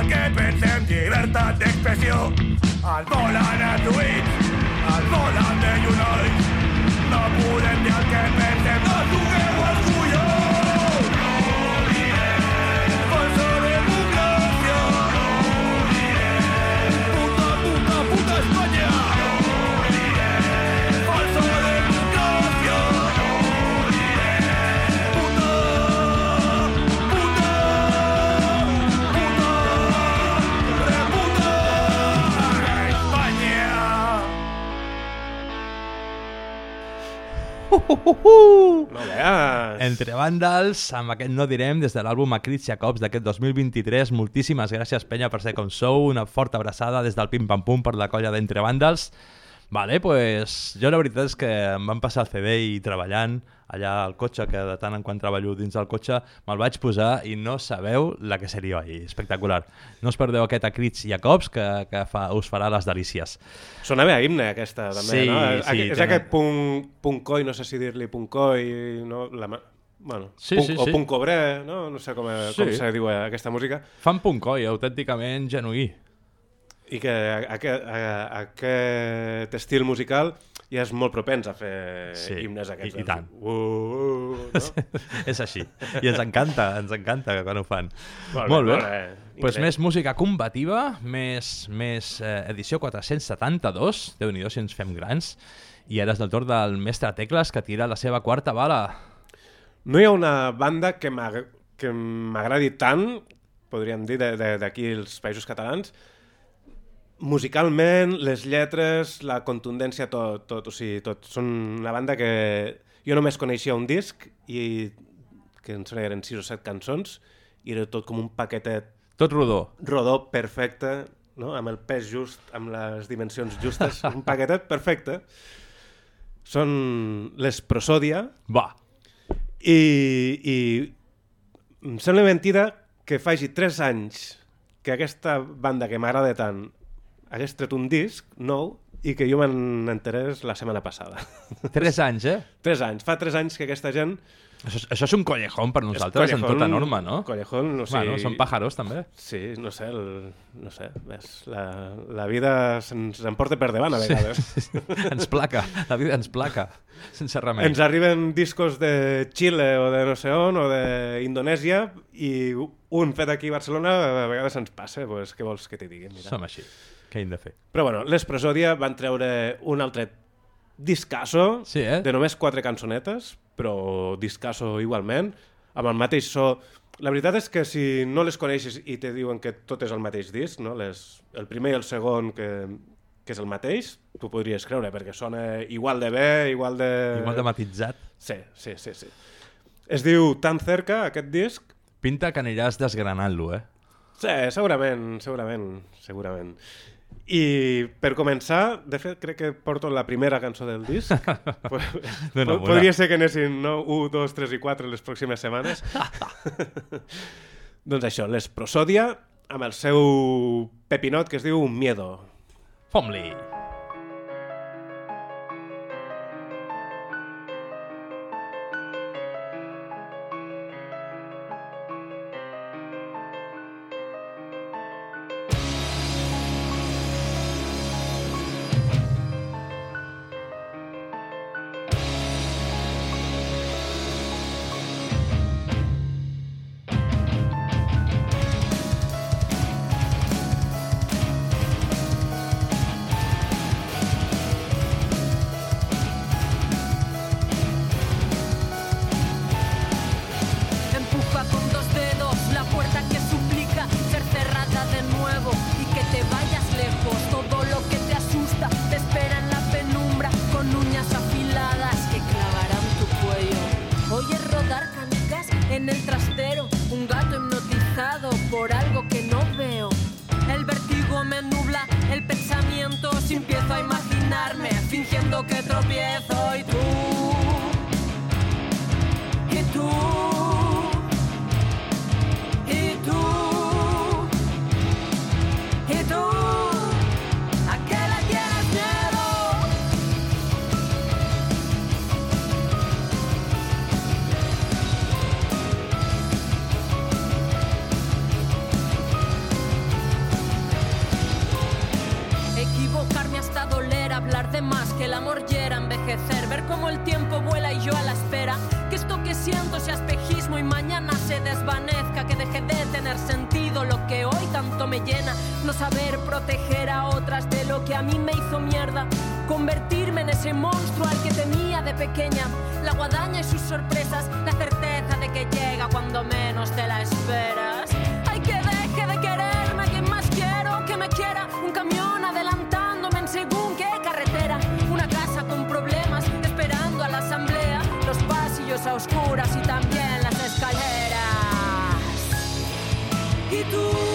el que pensem, llibertat d'expressió. El volen a tuits, el volen de Units. No podem dir el que pensem, no jugueu al No veas. Entre Vandals, amb aquest no direm, des de l'àlbum Acrits Jacobs d'aquest 2023. Moltíssimes gràcies, penya, per ser com sou. Una forta abraçada des del Pim Pam Pum per la colla d'Entre Vandals. Vale, pues jo la veritat és que em van passar el CD i treballant allà al cotxe, que de tant en quant treballo dins del cotxe, me'l vaig posar i no sabeu la que seria ahir. Espectacular. No us perdeu aquest Acrits Jacobs que, que fa, us farà les delícies. Sonava a himne, aquesta, també, Sí, no? sí, és tenen- aquest punt, punt coi, no sé si dir-li punt coi, no? La, bueno, Sí, punt, sí, o sí. punt cobré, no? No sé com, Sí. com se diu eh, aquesta música. Fan punt coi, autènticament genuí. I que a- aquest, a- aquest estil musical ja és molt propens a fer Sí, himnes aquests. i- i tant. Uh, uh, no? és així. I ens encanta, ens encanta quan ho fan. Molt bé, molt bé. molt bé. Pues més música combativa, més, més eh, edició 472, déu nhi si ens fem grans, i ara és el torn del mestre Tecles que tira la seva quarta bala. No hi ha una banda que m'ag- que m'agradi tant, podríem dir, de- de- d'aquí els països catalans, musicalment, les lletres, la contundència, tot, tot, o sigui, tot. Són una banda que jo només coneixia un disc i que em sembla que eren 6 o 7 cançons i era tot com un paquetet Tot rodó. rodó perfecte, no? amb el pes just, amb les dimensions justes, un paquetet perfecte. Són les Prosodia. Va. I, i em sembla mentida que faci 3 anys que aquesta banda que m'agrada tant hagués tret un disc nou i que jo me'n enterés la setmana passada. Tres anys, eh? 3 anys. Fa 3 anys que aquesta gent... Això, és- això és un collejón per nosaltres en tota norma, no? Collejón, no sé... Bueno, són pájaros, també. Sí, no sé, el, no sé, ves, la, la vida se'ns emporta per davant a vegades. Sí, ens placa, la vida ens placa, sense remei. Ens arriben discos de Xile o de no sé on o d'Indonèsia i un fet aquí a Barcelona a vegades ens passa, pues, què vols que t'hi digui? Mira. Som així, què hem de fer? Però bueno, les Prosodia van treure un altre discasso sí, eh? de només quatre cançonetes, però discasso igualment, amb el mateix so. La veritat és que si no les coneixes i te diuen que tot és el mateix disc, no? les, el primer i el segon que, que és el mateix, tu podries creure, perquè sona igual de bé, igual de... Igual de matitzat. Sí, sí, sí, sí. Es diu Tan cerca, aquest disc. Pinta que aniràs desgranant-lo, eh? Sí, segurament, segurament, segurament. I per començar, de fet, crec que porto la primera cançó del disc. Dóna, po- Podria ser que anessin no? 1, 2, 3 i 4 les pròximes setmanes. doncs això, les Prosodia, amb el seu pepinot que es diu Miedo. Fom-li! Empuja saber proteger a otras de lo que a mí me hizo mierda. Convertirme en ese monstruo al que temía de pequeña. La guadaña y sus sorpresas, la certeza de que llega cuando menos te la esperas. Ay, que deje de quererme, que más quiero que me quiera. Un camión adelantándome en según qué carretera. Una casa con problemas, esperando a la asamblea. oscuras y también las escaleras. Y tú,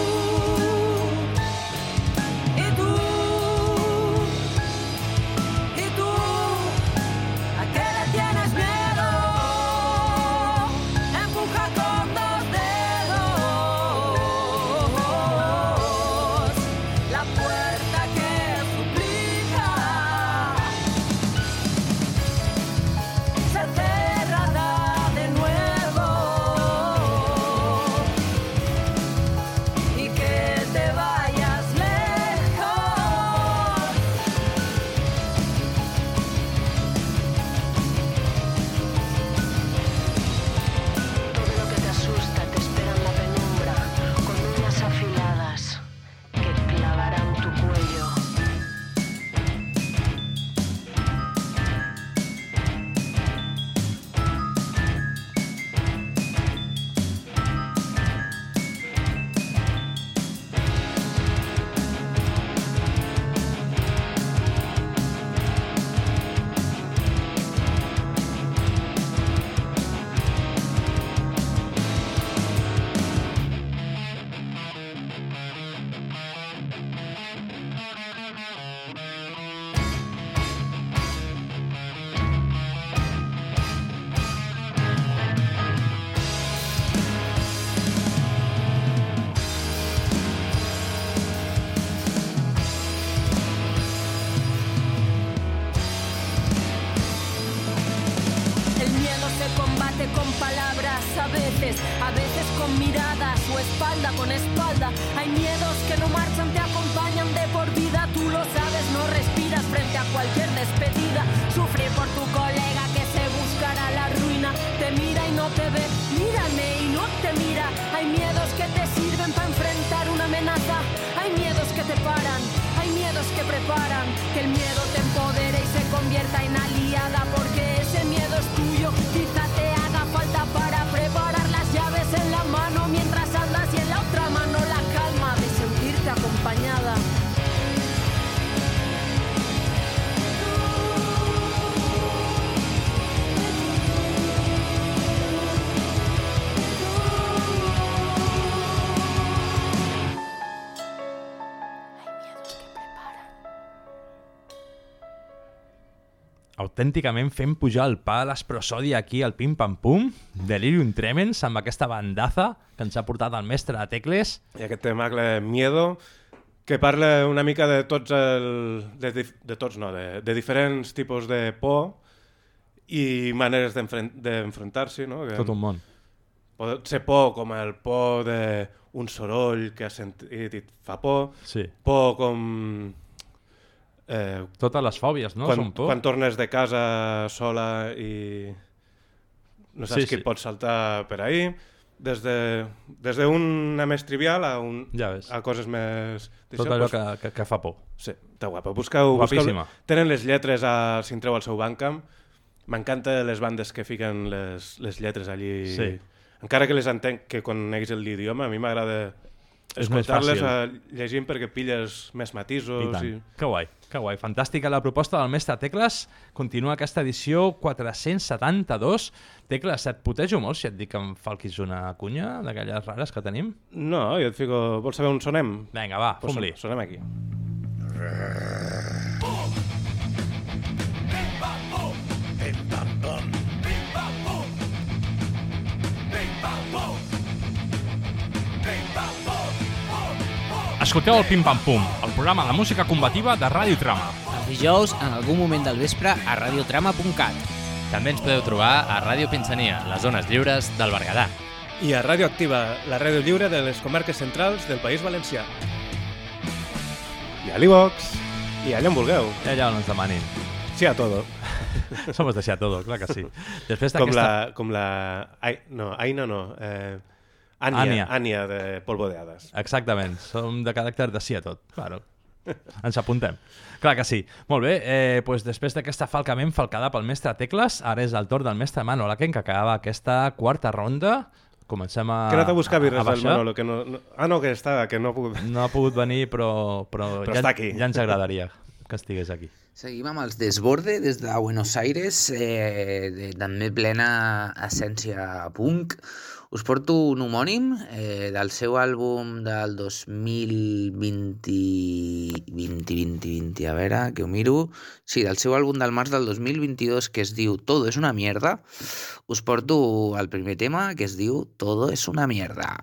autènticament fent pujar el pa a l'esprosòdia aquí al Pim Pam Pum, Delirium Tremens, amb aquesta bandaza que ens ha portat el mestre de Tecles. I aquest temacle Miedo, que parla una mica de tots el... de, de tots no, de, de diferents tipus de por i maneres d'enfrontar-s'hi, no? Que Tot un món. Pot ser por com el por d'un soroll que has sentit i fa por, Sí. por com... Eh, Totes les fòbies, no? Quan, Són por. quan tornes de casa sola i no saps Sí, qui sí. pot saltar per ahí, des de des d'una més trivial a, un, Ja ves. a coses més... Tot allò doncs, que, que, que fa por. Sí, està guapa. Busqueu, Guapíssima. busqueu, tenen les lletres a, si entreu al seu Bandcamp. M'encanta les bandes que fiquen les, les lletres allí. Sí. Encara que les entenc que coneguis l'idioma, a mi m'agrada escoltar-les eh, llegint perquè pilles més matisos. I tant. I... Que guai, que guai. Fantàstica la proposta del mestre Tecles. Continua aquesta edició 472. Tecles, et putejo molt si et dic que em falquis una cunya d'aquelles rares que tenim? No, jo et fico... Vols saber on sonem? Vinga, va, Pues fum-li. Sonem aquí. Escolteu el Pim Pam Pum, el programa de música combativa de Ràdio Trama. Els dijous, en algun moment del vespre, a radiotrama.cat. També ens podeu trobar a Ràdio Pinsania, les zones lliures del Berguedà. I a Ràdio Activa, la ràdio lliure de les comarques centrals del País Valencià. I a l'Ivox, i allà on vulgueu. I allà on ens demanin. Sí a todo. Somos de sí a todo, clar que sí. Després com la, com la... Ai, no, Aina no. Eh, Ània, Ània. Ània de Polvo de Hades. Exactament, som de caràcter de sí a tot. Claro. Ens apuntem. Clar que sí. Molt bé, eh, doncs després d'aquesta falcament falcada pel mestre Tecles, ara és el torn del mestre Manolo Aken, que acaba aquesta quarta ronda. Comencem a... Que no t'ha buscat birres a del. Manolo, que no, no... Ah, no, que està, que no ha pogut... No ha pogut venir, però, però, Però ja, està aquí. ja ens agradaria que estigués aquí. Seguim amb els Desborde des de Buenos Aires, eh, de, també plena essència punk. Us porto un homònim eh, del seu àlbum del 2020, 20, 20, 20, a veure, que ho miro. Sí, del seu àlbum del març del 2022 que es diu Todo es una mierda. Us porto el primer tema que es diu Todo es una mierda.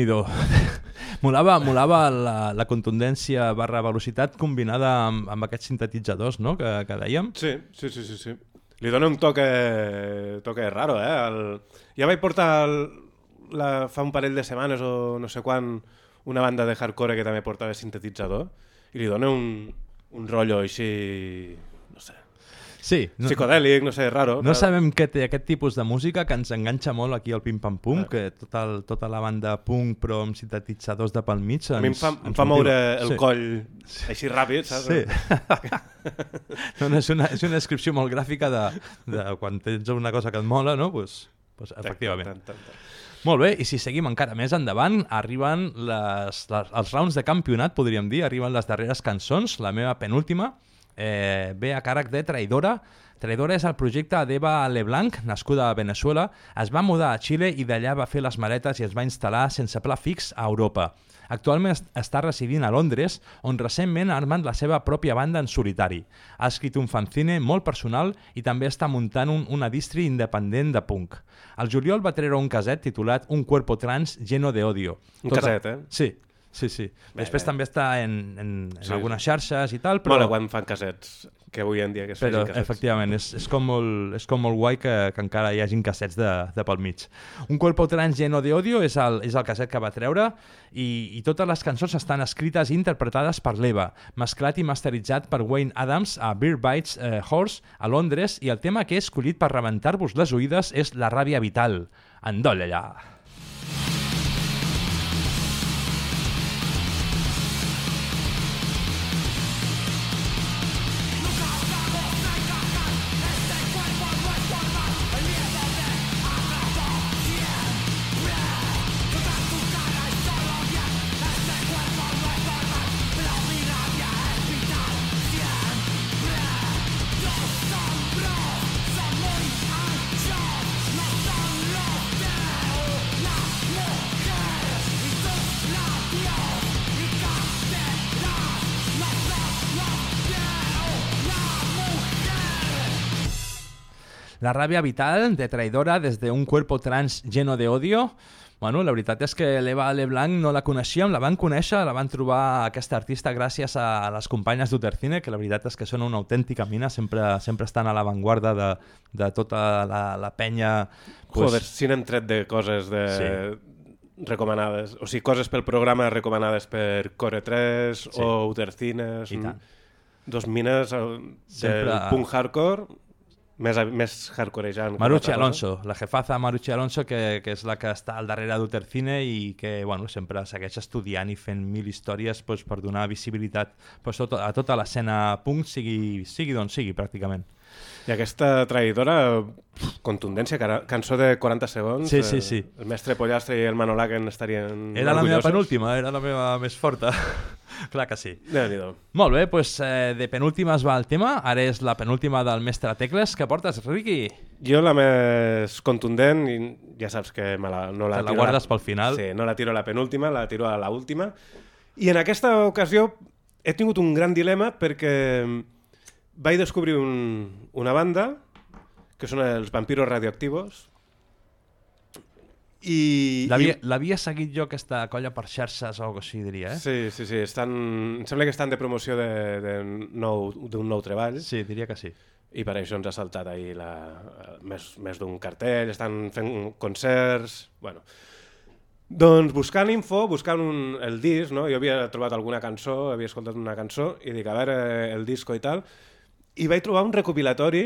Déu-n'hi-do. molava, molava la, la contundència barra velocitat combinada amb, amb aquests sintetitzadors no? que, que dèiem. Sí, sí, sí, sí, sí. Li dona un toque, toque raro, eh? El... Ja vaig portar el... la... fa un parell de setmanes o no sé quan una banda de hardcore que també portava sintetitzador i li dona un, un rotllo així... no. Sí. Psicodèlic, no sé, raro. No sabem què té aquest tipus de música que ens enganxa molt aquí al Pim Pam Pum, que tot el, tota la banda punk però amb sintetitzadors de pel mig... A mi em ens- fa, em ens fa moure el Sí. coll així ràpid, saps? Sí. no, no, és, una, és una descripció molt gràfica de, de quan tens una cosa que et mola, no? Pues, pues, efectivament. Tant, tant, tant. Molt bé, i si seguim encara més endavant, arriben les, les, els rounds de campionat, podríem dir, arriben les darreres cançons, la meva penúltima, eh, ve a càrrec de Traidora. Traidora és el projecte d'Eva Leblanc, nascuda a Venezuela, es va mudar a Xile i d'allà va fer les maletes i es va instal·lar sense pla fix a Europa. Actualment est- està residint a Londres, on recentment ha armat la seva pròpia banda en solitari. Ha escrit un fanzine molt personal i també està muntant un, una distri independent de punk. Al juliol va treure un caset titulat Un cuerpo trans lleno de odio. Un caset, eh? Sí, sí, sí. Bé, Després bé. també està en, en, en Sí, algunes xarxes i tal, però... Mola quan fan casets, que avui en dia que es Però, casets. efectivament, és, és, com molt, és com molt guai que, que encara hi hagin cassets de, de pel mig. Un cuerpo trans lleno de odio és el, és el casset que va treure i, i totes les cançons estan escrites i interpretades per l'Eva, mesclat i masteritzat per Wayne Adams a Beer Bites eh, Horse a Londres i el tema que he escollit per rebentar-vos les oïdes és La ràbia vital. Endole La ràbia vital de traidora des de un cuerpo trans lleno de odio. Bueno, la veritat és que l'Eva Leblanc no la coneixíem, la van conèixer, la van trobar aquesta artista gràcies a les companyes d'Utercine, que la veritat és que són una autèntica mina, sempre, sempre estan a l'avantguarda de, de tota la, la penya... Joder, si n'hem tret de coses de... Sí. recomanades, o sigui, coses pel programa recomanades per Core 3 Sí. o Utercines. Dos mines eh, del Sempre- punk hardcore, més, més hardcorejant. Marucci cosa. Alonso, la jefaza Marucci Alonso, que, que és la que està al darrere d'Utercine i que bueno, sempre segueix estudiant i fent mil històries pues, per donar visibilitat pues, tot, a tota l'escena punk, sigui, sigui d'on sigui, pràcticament. I aquesta traïdora, contundència, cançó de 40 segons. Sí, sí, eh, sí. El mestre Pollastre i el Manolaken estarien Era la meva orgullosos. penúltima, era la meva més forta. Clar que sí. Molt bé, doncs eh, de penúltima es va el tema, ara és la penúltima del mestre Tecles. Què portes, Riqui? Jo la més contundent, i ja saps que me la, no la Te la tiro guardes pel final. Sí, no la tiro a la penúltima, la tiro a la última. I en aquesta ocasió he tingut un gran dilema perquè vaig descobrir un, una banda que són els Vampiros Radioactivos I, L'havia seguit jo aquesta colla per xarxes o alguna així, diria, eh? Sí, sí, sí. Estan... Em sembla que estan de promoció de- de nou- d'un nou, treball. Sí, diria que sí. I per això ens ha saltat ahir la, més, més d'un cartell, estan fent concerts... Bueno. Doncs buscant info, buscant un, el disc, no? jo havia trobat alguna cançó, havia escoltat una cançó, i dic, a veure, el disco i tal, i vaig trobar un recopilatori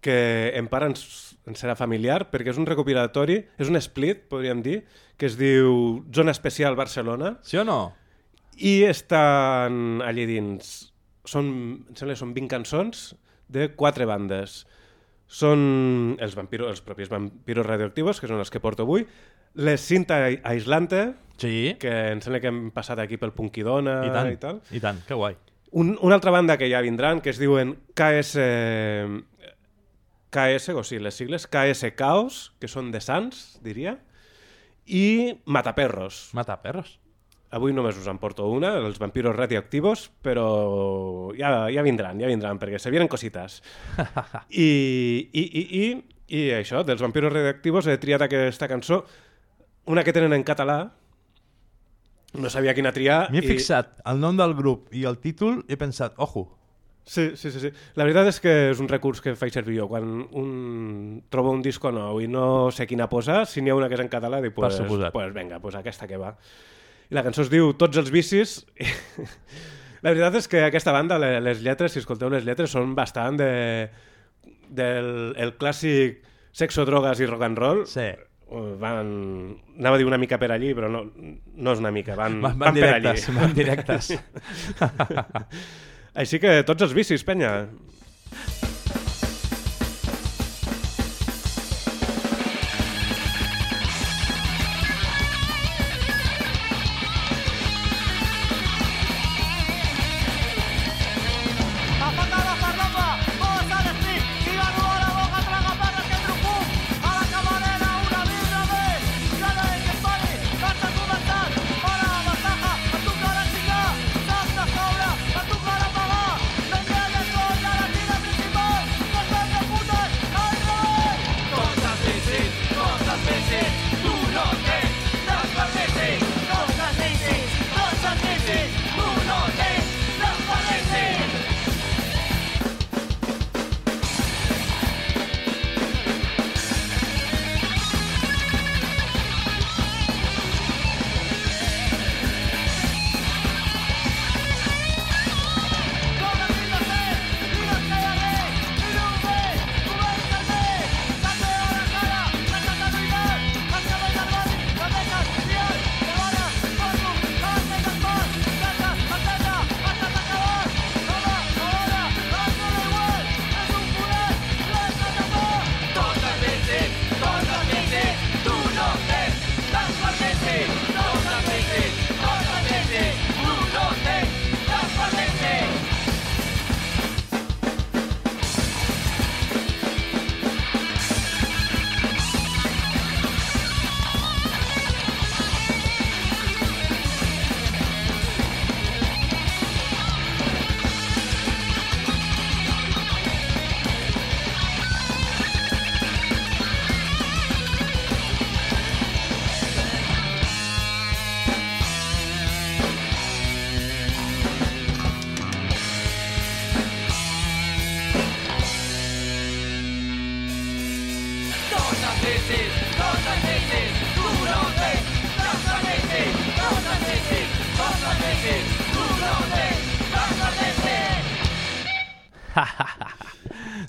que en part ens, ens serà familiar, perquè és un recopilatori, és un split, podríem dir, que es diu Zona Especial Barcelona. Sí o no? I estan allí dins. Són, em sembla que són 20 cançons de quatre bandes. Són els, vampiro, els propis vampiros radioactivos, que són els que porto avui, les Cinta Aislante, sí. que em sembla que hem passat aquí pel Punkidona I tant, i tal. i tant, que guai. Un, una altra banda que ja vindran, que es diuen KS... KS, o sigui, les sigles, KS Caos, que són de Sants, diria, i Mataperros. Mataperros. Avui només us en porto una, els vampiros radioactivos, però ja, ja vindran, ja vindran, perquè se vienen cositas. I, i, i, i, I això, dels vampiros radioactivos, he triat aquesta cançó, una que tenen en català, no sabia quina triar. M'he i- fixat el nom del grup i el títol i he pensat, ojo, Sí, sí, sí, sí. La veritat és que és un recurs que faig servir jo. Quan un trobo un disco nou i no sé quina posar, si n'hi ha una que és en català, dic, pues, pues venga, pues aquesta que va. I la cançó es diu Tots els vicis. la veritat és que aquesta banda, le- les lletres, si escolteu les lletres, són bastant de, del el clàssic sexo, drogues i rock and roll. Sí. Van, anava a dir una mica per allí, però no, no és una mica, van, Van- van per allí. directes, van directes. Així que tots els vicis, penya.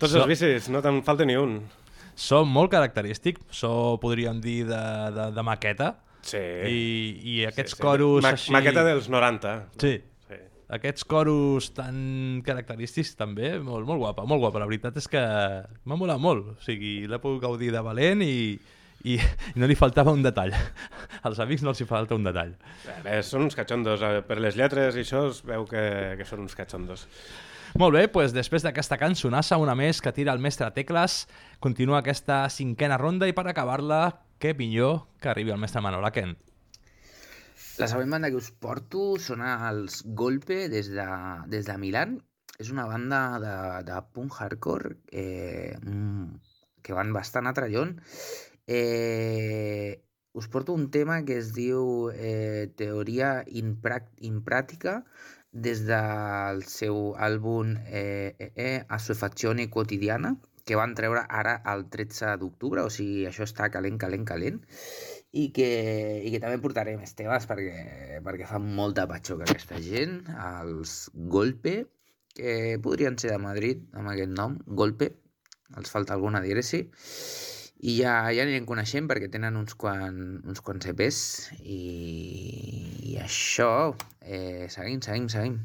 Tots els vicis, no te'n falta ni un. Som molt característic, so podríem dir de, de, de maqueta. Sí. I, i aquests Sí, sí. coros Ma- així... maqueta dels 90. Sí. Sí. Aquests coros tan característics també, molt, molt guapa, molt guapa. La veritat és que m'ha molat molt. O sigui, l'he pogut gaudir de valent i, i, i no li faltava un detall. Als amics no els hi falta un detall. Bé, són uns catxondos. Per les lletres i això es veu que, que són uns catxondos. Molt bé, doncs després d'aquesta cançonassa, una més que tira el mestre Tecles, continua aquesta cinquena ronda i per acabar-la, què millor que arribi el mestre Manol Aken. La següent banda que us porto són els Golpe des de, des de Milan. És una banda de, de punk hardcore eh, mm, que van bastant atrallon. Eh, us porto un tema que es diu eh, Teoria impràtica des del seu àlbum eh, eh, eh, Assuefazione quotidiana, que van treure ara el 13 d'octubre, o sigui, això està calent, calent, calent, i que, i que també portaré més temes perquè, perquè fa molta patxoca aquesta gent, els Golpe, que podrien ser de Madrid amb aquest nom, Golpe, els falta alguna dièresi, i ja, ja anirem coneixent perquè tenen uns, quan, uns quants EPs i, i això, eh, seguim, seguim, seguim.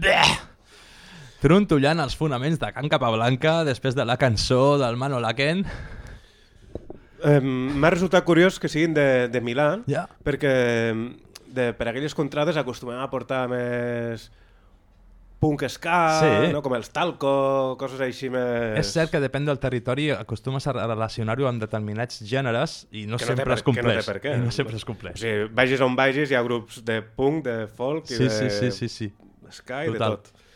Bleh! Trontollant els fonaments de Can Capablanca després de la cançó del Mano Laken. Eh, M'ha resultat curiós que siguin de, de Milà, Ja. perquè de, per aquelles contrades acostumem a portar més punk ska, Sí. no? com els talco, coses així més... És cert que depèn del territori, acostumes a relacionar-ho amb determinats gèneres i no que no sempre per, es que no compleix. té per què. I no sempre es compleix. O sigui, vagis on vagis, hi ha grups de punk, de folk i Sí, de sí, sí, sí, sí. Ska i Total. de tot.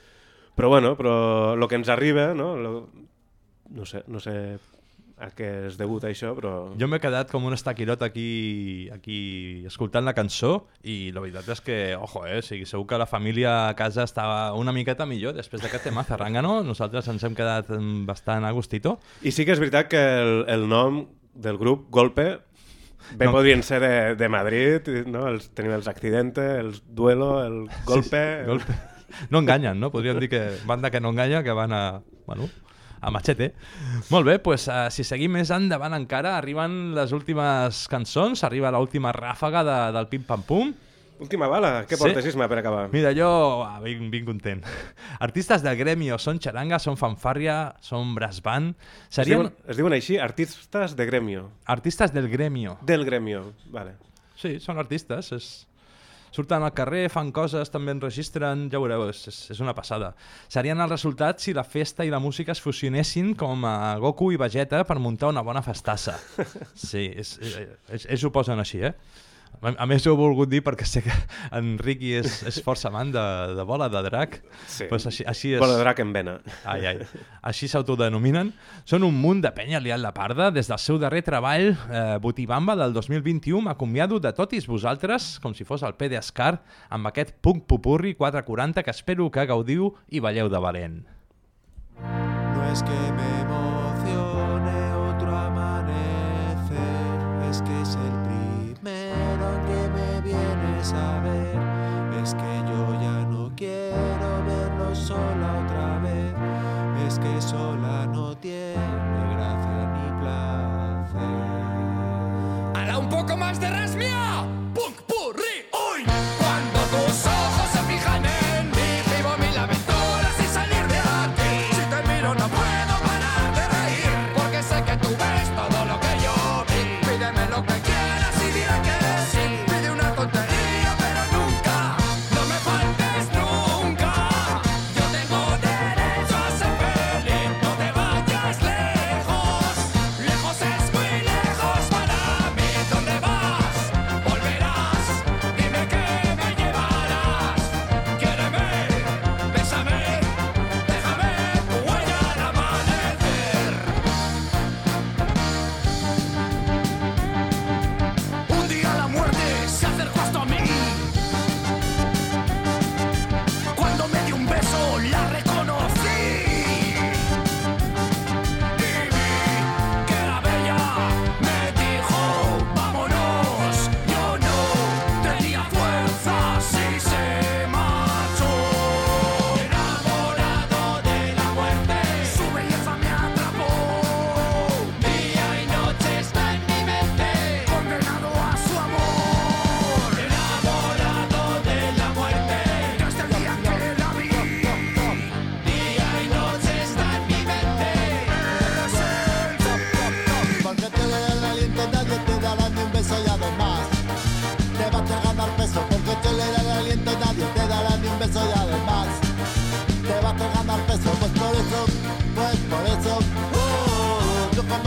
Però bueno, però el que ens arriba, no? Lo, no sé, no sé a què es degut això, però... Jo m'he quedat com un estaquirot aquí, aquí escoltant la cançó i la veritat és que, ojo, eh, o sigui, segur que la família a casa estava una miqueta millor després d'aquest tema Zarrangano. Nosaltres ens hem quedat mm, bastant a gustito. I sí que és veritat que el, el nom del grup, Golpe, bé No. podrien ser de, de Madrid, no? Els, tenim els Accidente, el Duelo, el Golpe... Sí, golpe. No enganyen, no? Podríem dir que banda que no enganya, que van a... Bueno, a machete. Molt bé, pues, uh, si seguim més endavant encara, arriben les últimes cançons, arriba l'última ràfaga de, del Pim Pam Pum. Última bala, què Sí. portes, Isma, per acabar? Mira, jo ah, vinc, vinc content. Artistes del gremio són xaranga, són fanfàrria, són brass band... Es diuen, es diuen així, artistes de gremio. Artistes del gremio. Del gremio, vale. Sí, són artistes. És... Surten al carrer, fan coses, també enregistren, ja veureu, és, és, una passada. Serien els resultats si la festa i la música es fusionessin com a Goku i Vegeta per muntar una bona festassa. Sí, és, és, és, ho posen així, eh? A més, ho he volgut dir perquè sé que en Ricky és, és força amant de, de bola de drac. Sí, pues així, així és... bola de drac en vena. Ai, ai. Així s'autodenominen. Són un munt de penya liant la parda. Des del seu darrer treball, eh, Botibamba, del 2021, m'acomiado de totis vosaltres, com si fos el P d'Escar, amb aquest punk pupurri 440 que espero que gaudiu i balleu de valent. No es que me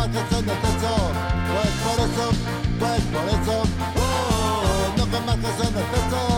machazo, machazo, pues por eso, pues por eso, oh, no que machazo, machazo.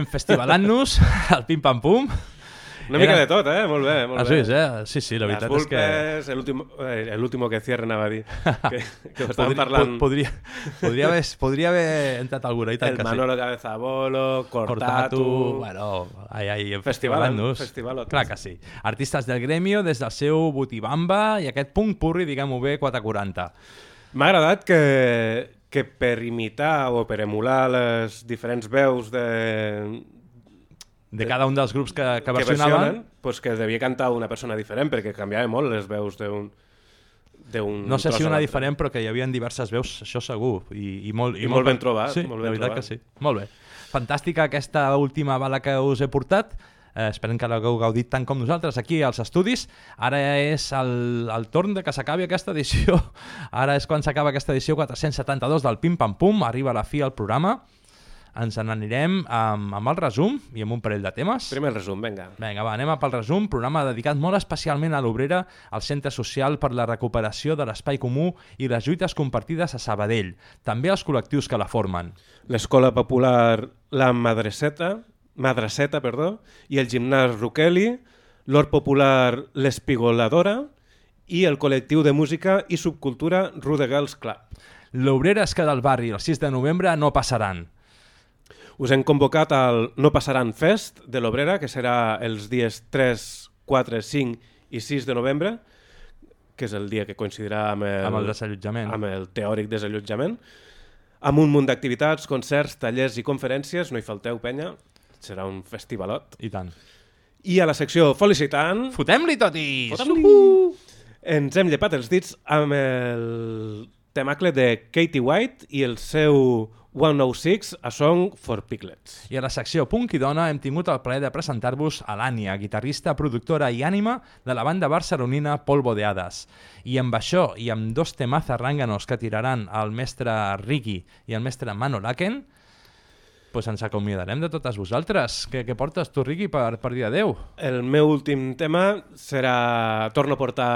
Hem festivalant-nos, el pim-pam-pum. Una mica Era... de tot, eh? Molt bé, molt ah, bé. Ulls, eh? Sí, sí, la veritat és vulpes, és que... l'últim que cierre, anava a dir. Que, que ho estàvem parlant... Podria, podria, haver, podria haver entrat alguna, i tant el que Manolo sí. Cabezabolo, Cortatu... Cortatu bueno, ai, ai, festival, festival Clar que sí. Artistes del gremio des del seu Butibamba, i aquest punt purri, diguem-ho bé, 440. M'ha agradat que que per imitar o per emular les diferents veus de... De, cada un dels grups que, que versionaven... Que pues que devia cantar una persona diferent, perquè canviava molt les veus d'un Un No sé si una diferent, però que hi havia diverses veus, això segur. I, i, molt, i, I molt, molt ben trobat. Sí, molt ben la veritat trobat. que sí. Molt bé. Fantàstica aquesta última bala que us he portat. Eh, esperem que l'hagueu gaudit tant com nosaltres aquí als estudis. Ara és el, el torn de que s'acabi aquesta edició. Ara és quan s'acaba aquesta edició 472 del Pim Pam Pum. Arriba a la fi el programa. Ens n'anirem amb, amb el resum i amb un parell de temes. Primer el resum, vinga. Vinga, va, anem a pel resum. Programa dedicat molt especialment a l'Obrera, al Centre Social per la recuperació de l'espai comú i les lluites compartides a Sabadell. També als col·lectius que la formen. L'escola popular La Madreceta, Madreceta, perdó, i el gimnàs Roqueli, l'Hort Popular L'Espigoladora i el col·lectiu de música i subcultura Rudegals Club. L'Obrera es queda al barri el 6 de novembre no passaran. Us hem convocat al No Passaran Fest de l'Obrera, que serà els dies 3, 4, 5 i 6 de novembre, que és el dia que coincidirà amb el, Amb el desallotjament. amb el teòric desallotjament, amb un munt d'activitats, concerts, tallers i conferències, no hi falteu, penya, serà un festivalot. I tant. I a la secció Felicitant... Fotem-li totis! Fotem-li! Ens hem llepat els dits amb el temacle de Katie White i el seu 106, A Song for Piglets. I a la secció Punk i Dona hem tingut el plaer de presentar-vos a l'Ània, guitarrista, productora i ànima de la banda barcelonina Polvo de Hades. I amb això, i amb dos temazes rànganos que tiraran el mestre Ricky i el mestre Mano Laken, pues ens acomiadarem de totes vosaltres. Què, què portes tu, Ricky, per, per dir adeu? El meu últim tema serà... Torno a portar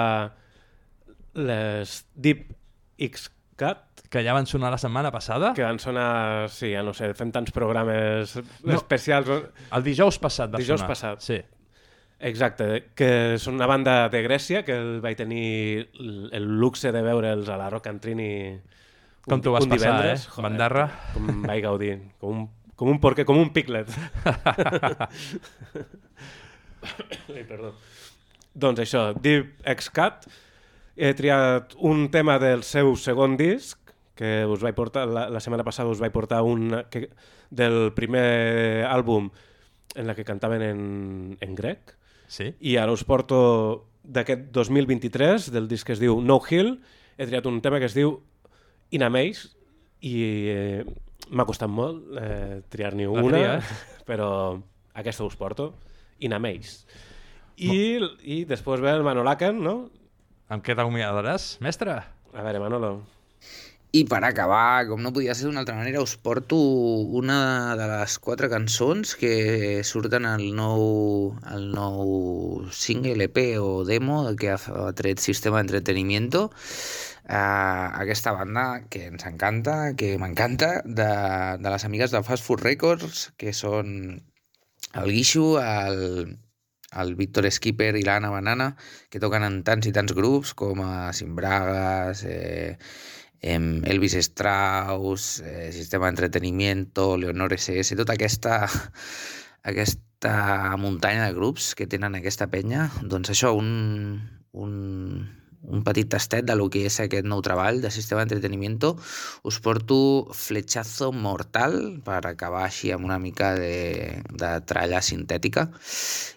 les Deep X-Cat. Que ja van sonar la setmana passada? Que van sonar, sí, ja no sé, fem tants programes No, especials. El dijous passat va dijous sonar. passat. Sí. Exacte, que són una banda de Grècia que el vaig tenir el luxe de veure'ls a la Rock and Trini Com t'ho vas un passar, divendres. eh? Bandarra. Com vaig gaudir, com un, com un porquer, com un piclet. Ai, perdó. Doncs això, Deep X Cat, he triat un tema del seu segon disc, que us vaig portar, la, la setmana passada us vaig portar un que, del primer àlbum en la que cantaven en, en grec. Sí. I ara us porto d'aquest 2023, del disc que es diu No Hill, he triat un tema que es diu In Amaze i eh, m'ha costat molt eh, triar-n'hi La una, tria, eh? però aquesta us porto, In Amaze. I, I després ve el Manolaken, no? Amb què t'acomiadaràs, mestre? A veure, Manolo. I per acabar, com no podia ser d'una altra manera, us porto una de les quatre cançons que surten al nou, al nou single EP o demo que ha tret Sistema Entretenimiento. Uh, aquesta banda que ens encanta, que m'encanta, de, de les amigues de Fast Food Records, que són el Guixo, el, el Víctor Skipper i l'Anna Banana, que toquen en tants i tants grups com a Simbragas, eh, Elvis Strauss, eh, Sistema Entretenimiento, Leonor SS, tota aquesta, aquesta muntanya de grups que tenen aquesta penya, doncs això, un, un, un petit tastet de lo que és aquest nou treball de Sistema Entretenimiento, us porto Fletxazo Mortal per acabar així amb una mica de, de tralla sintètica.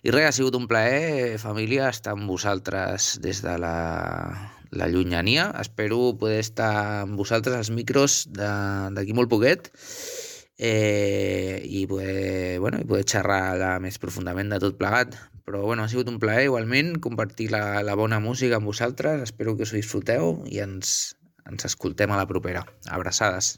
I res, ha sigut un plaer, família, estar amb vosaltres des de la, la llunyania. Espero poder estar amb vosaltres als micros d'aquí molt poquet eh, i poder, bueno, i poder xerrar més profundament de tot plegat. Però bueno, ha sigut un plaer igualment compartir la, la bona música amb vosaltres. Espero que us ho disfruteu i ens, ens escoltem a la propera. Abraçades.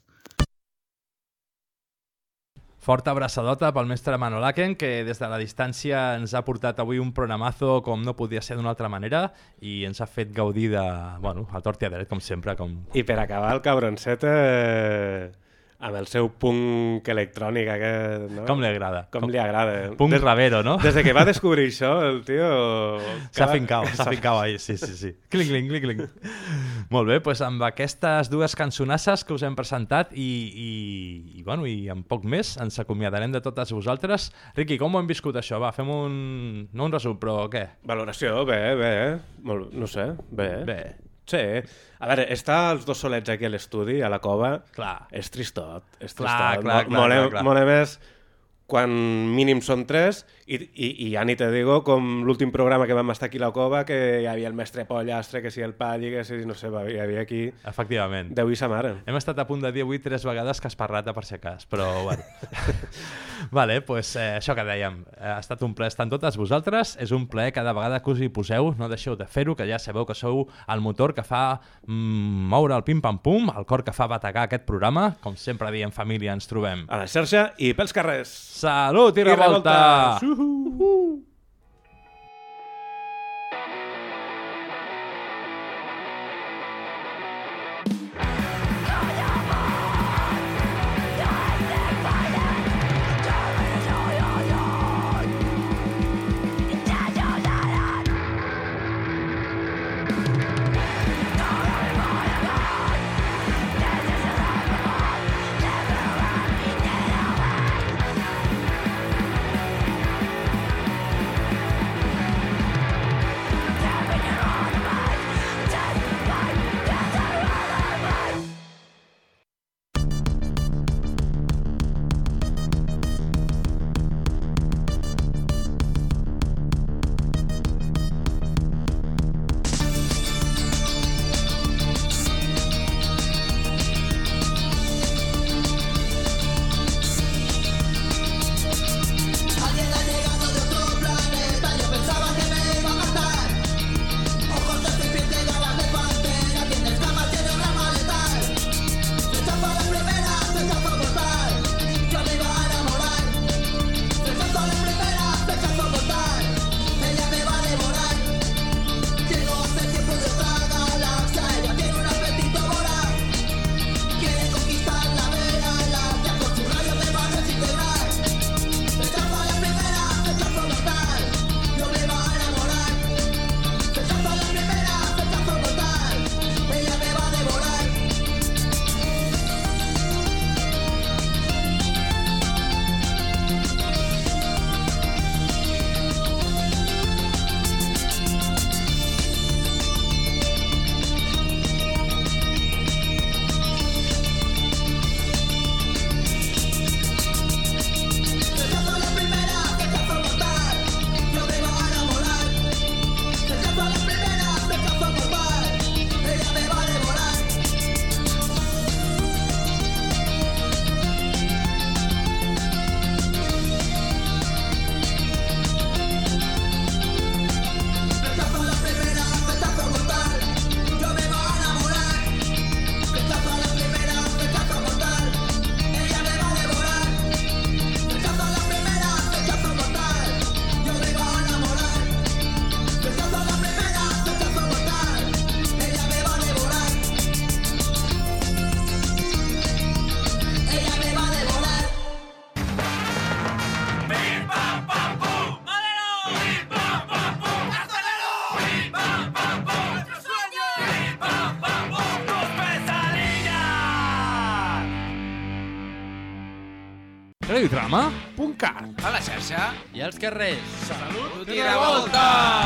Forta abraçadota pel mestre Manolaken, que des de la distància ens ha portat avui un programazo com no podia ser d'una altra manera i ens ha fet gaudir de, bueno, a tort i a dret, com sempre. Com... I per acabar, el cabroncet eh, amb el seu punk electrònic aquest, no? Com li agrada. Com, Com- li agrada. Punk ravero, no? Des de que va descobrir això, el tio... S'ha cada- fincau, s'ha fincau ahí, sí, sí, sí. Cling, cling, cling, cling. Molt bé, doncs amb aquestes dues cançonasses que us hem presentat i, i, i, bueno, i en poc més ens acomiadarem de totes vosaltres. Riqui, com ho hem viscut això? Va, fem un... no un resum, però què? Valoració, bé, bé. Molt, no sé, bé. Bé. Sí. A veure, estar els dos solets aquí a l'estudi, a la cova, clar. és tristot. És Clar, tristot. clar, clar, Mola, clar, clar. mola més quan mínim són tres, i, i, i ja ni te digo com l'últim programa que vam estar aquí a la cova, que hi havia el mestre Pollastre, que si el Palli, que si no sé, hi havia aquí... Efectivament. Déu i sa mare. Hem estat a punt de dir avui tres vegades que has parlat per si cas, però bueno. vale, pues, eh, això que dèiem, eh, ha estat un ple estar amb totes vosaltres, és un ple cada vegada que us hi poseu, no deixeu de fer-ho, que ja sabeu que sou el motor que fa mm, moure el pim-pam-pum, el cor que fa bategar aquest programa, com sempre diem família, ens trobem. A la xarxa i pels carrers. Salut i, I revolta! Woohoo! Woohoo! Als carrers. Salut i revolta!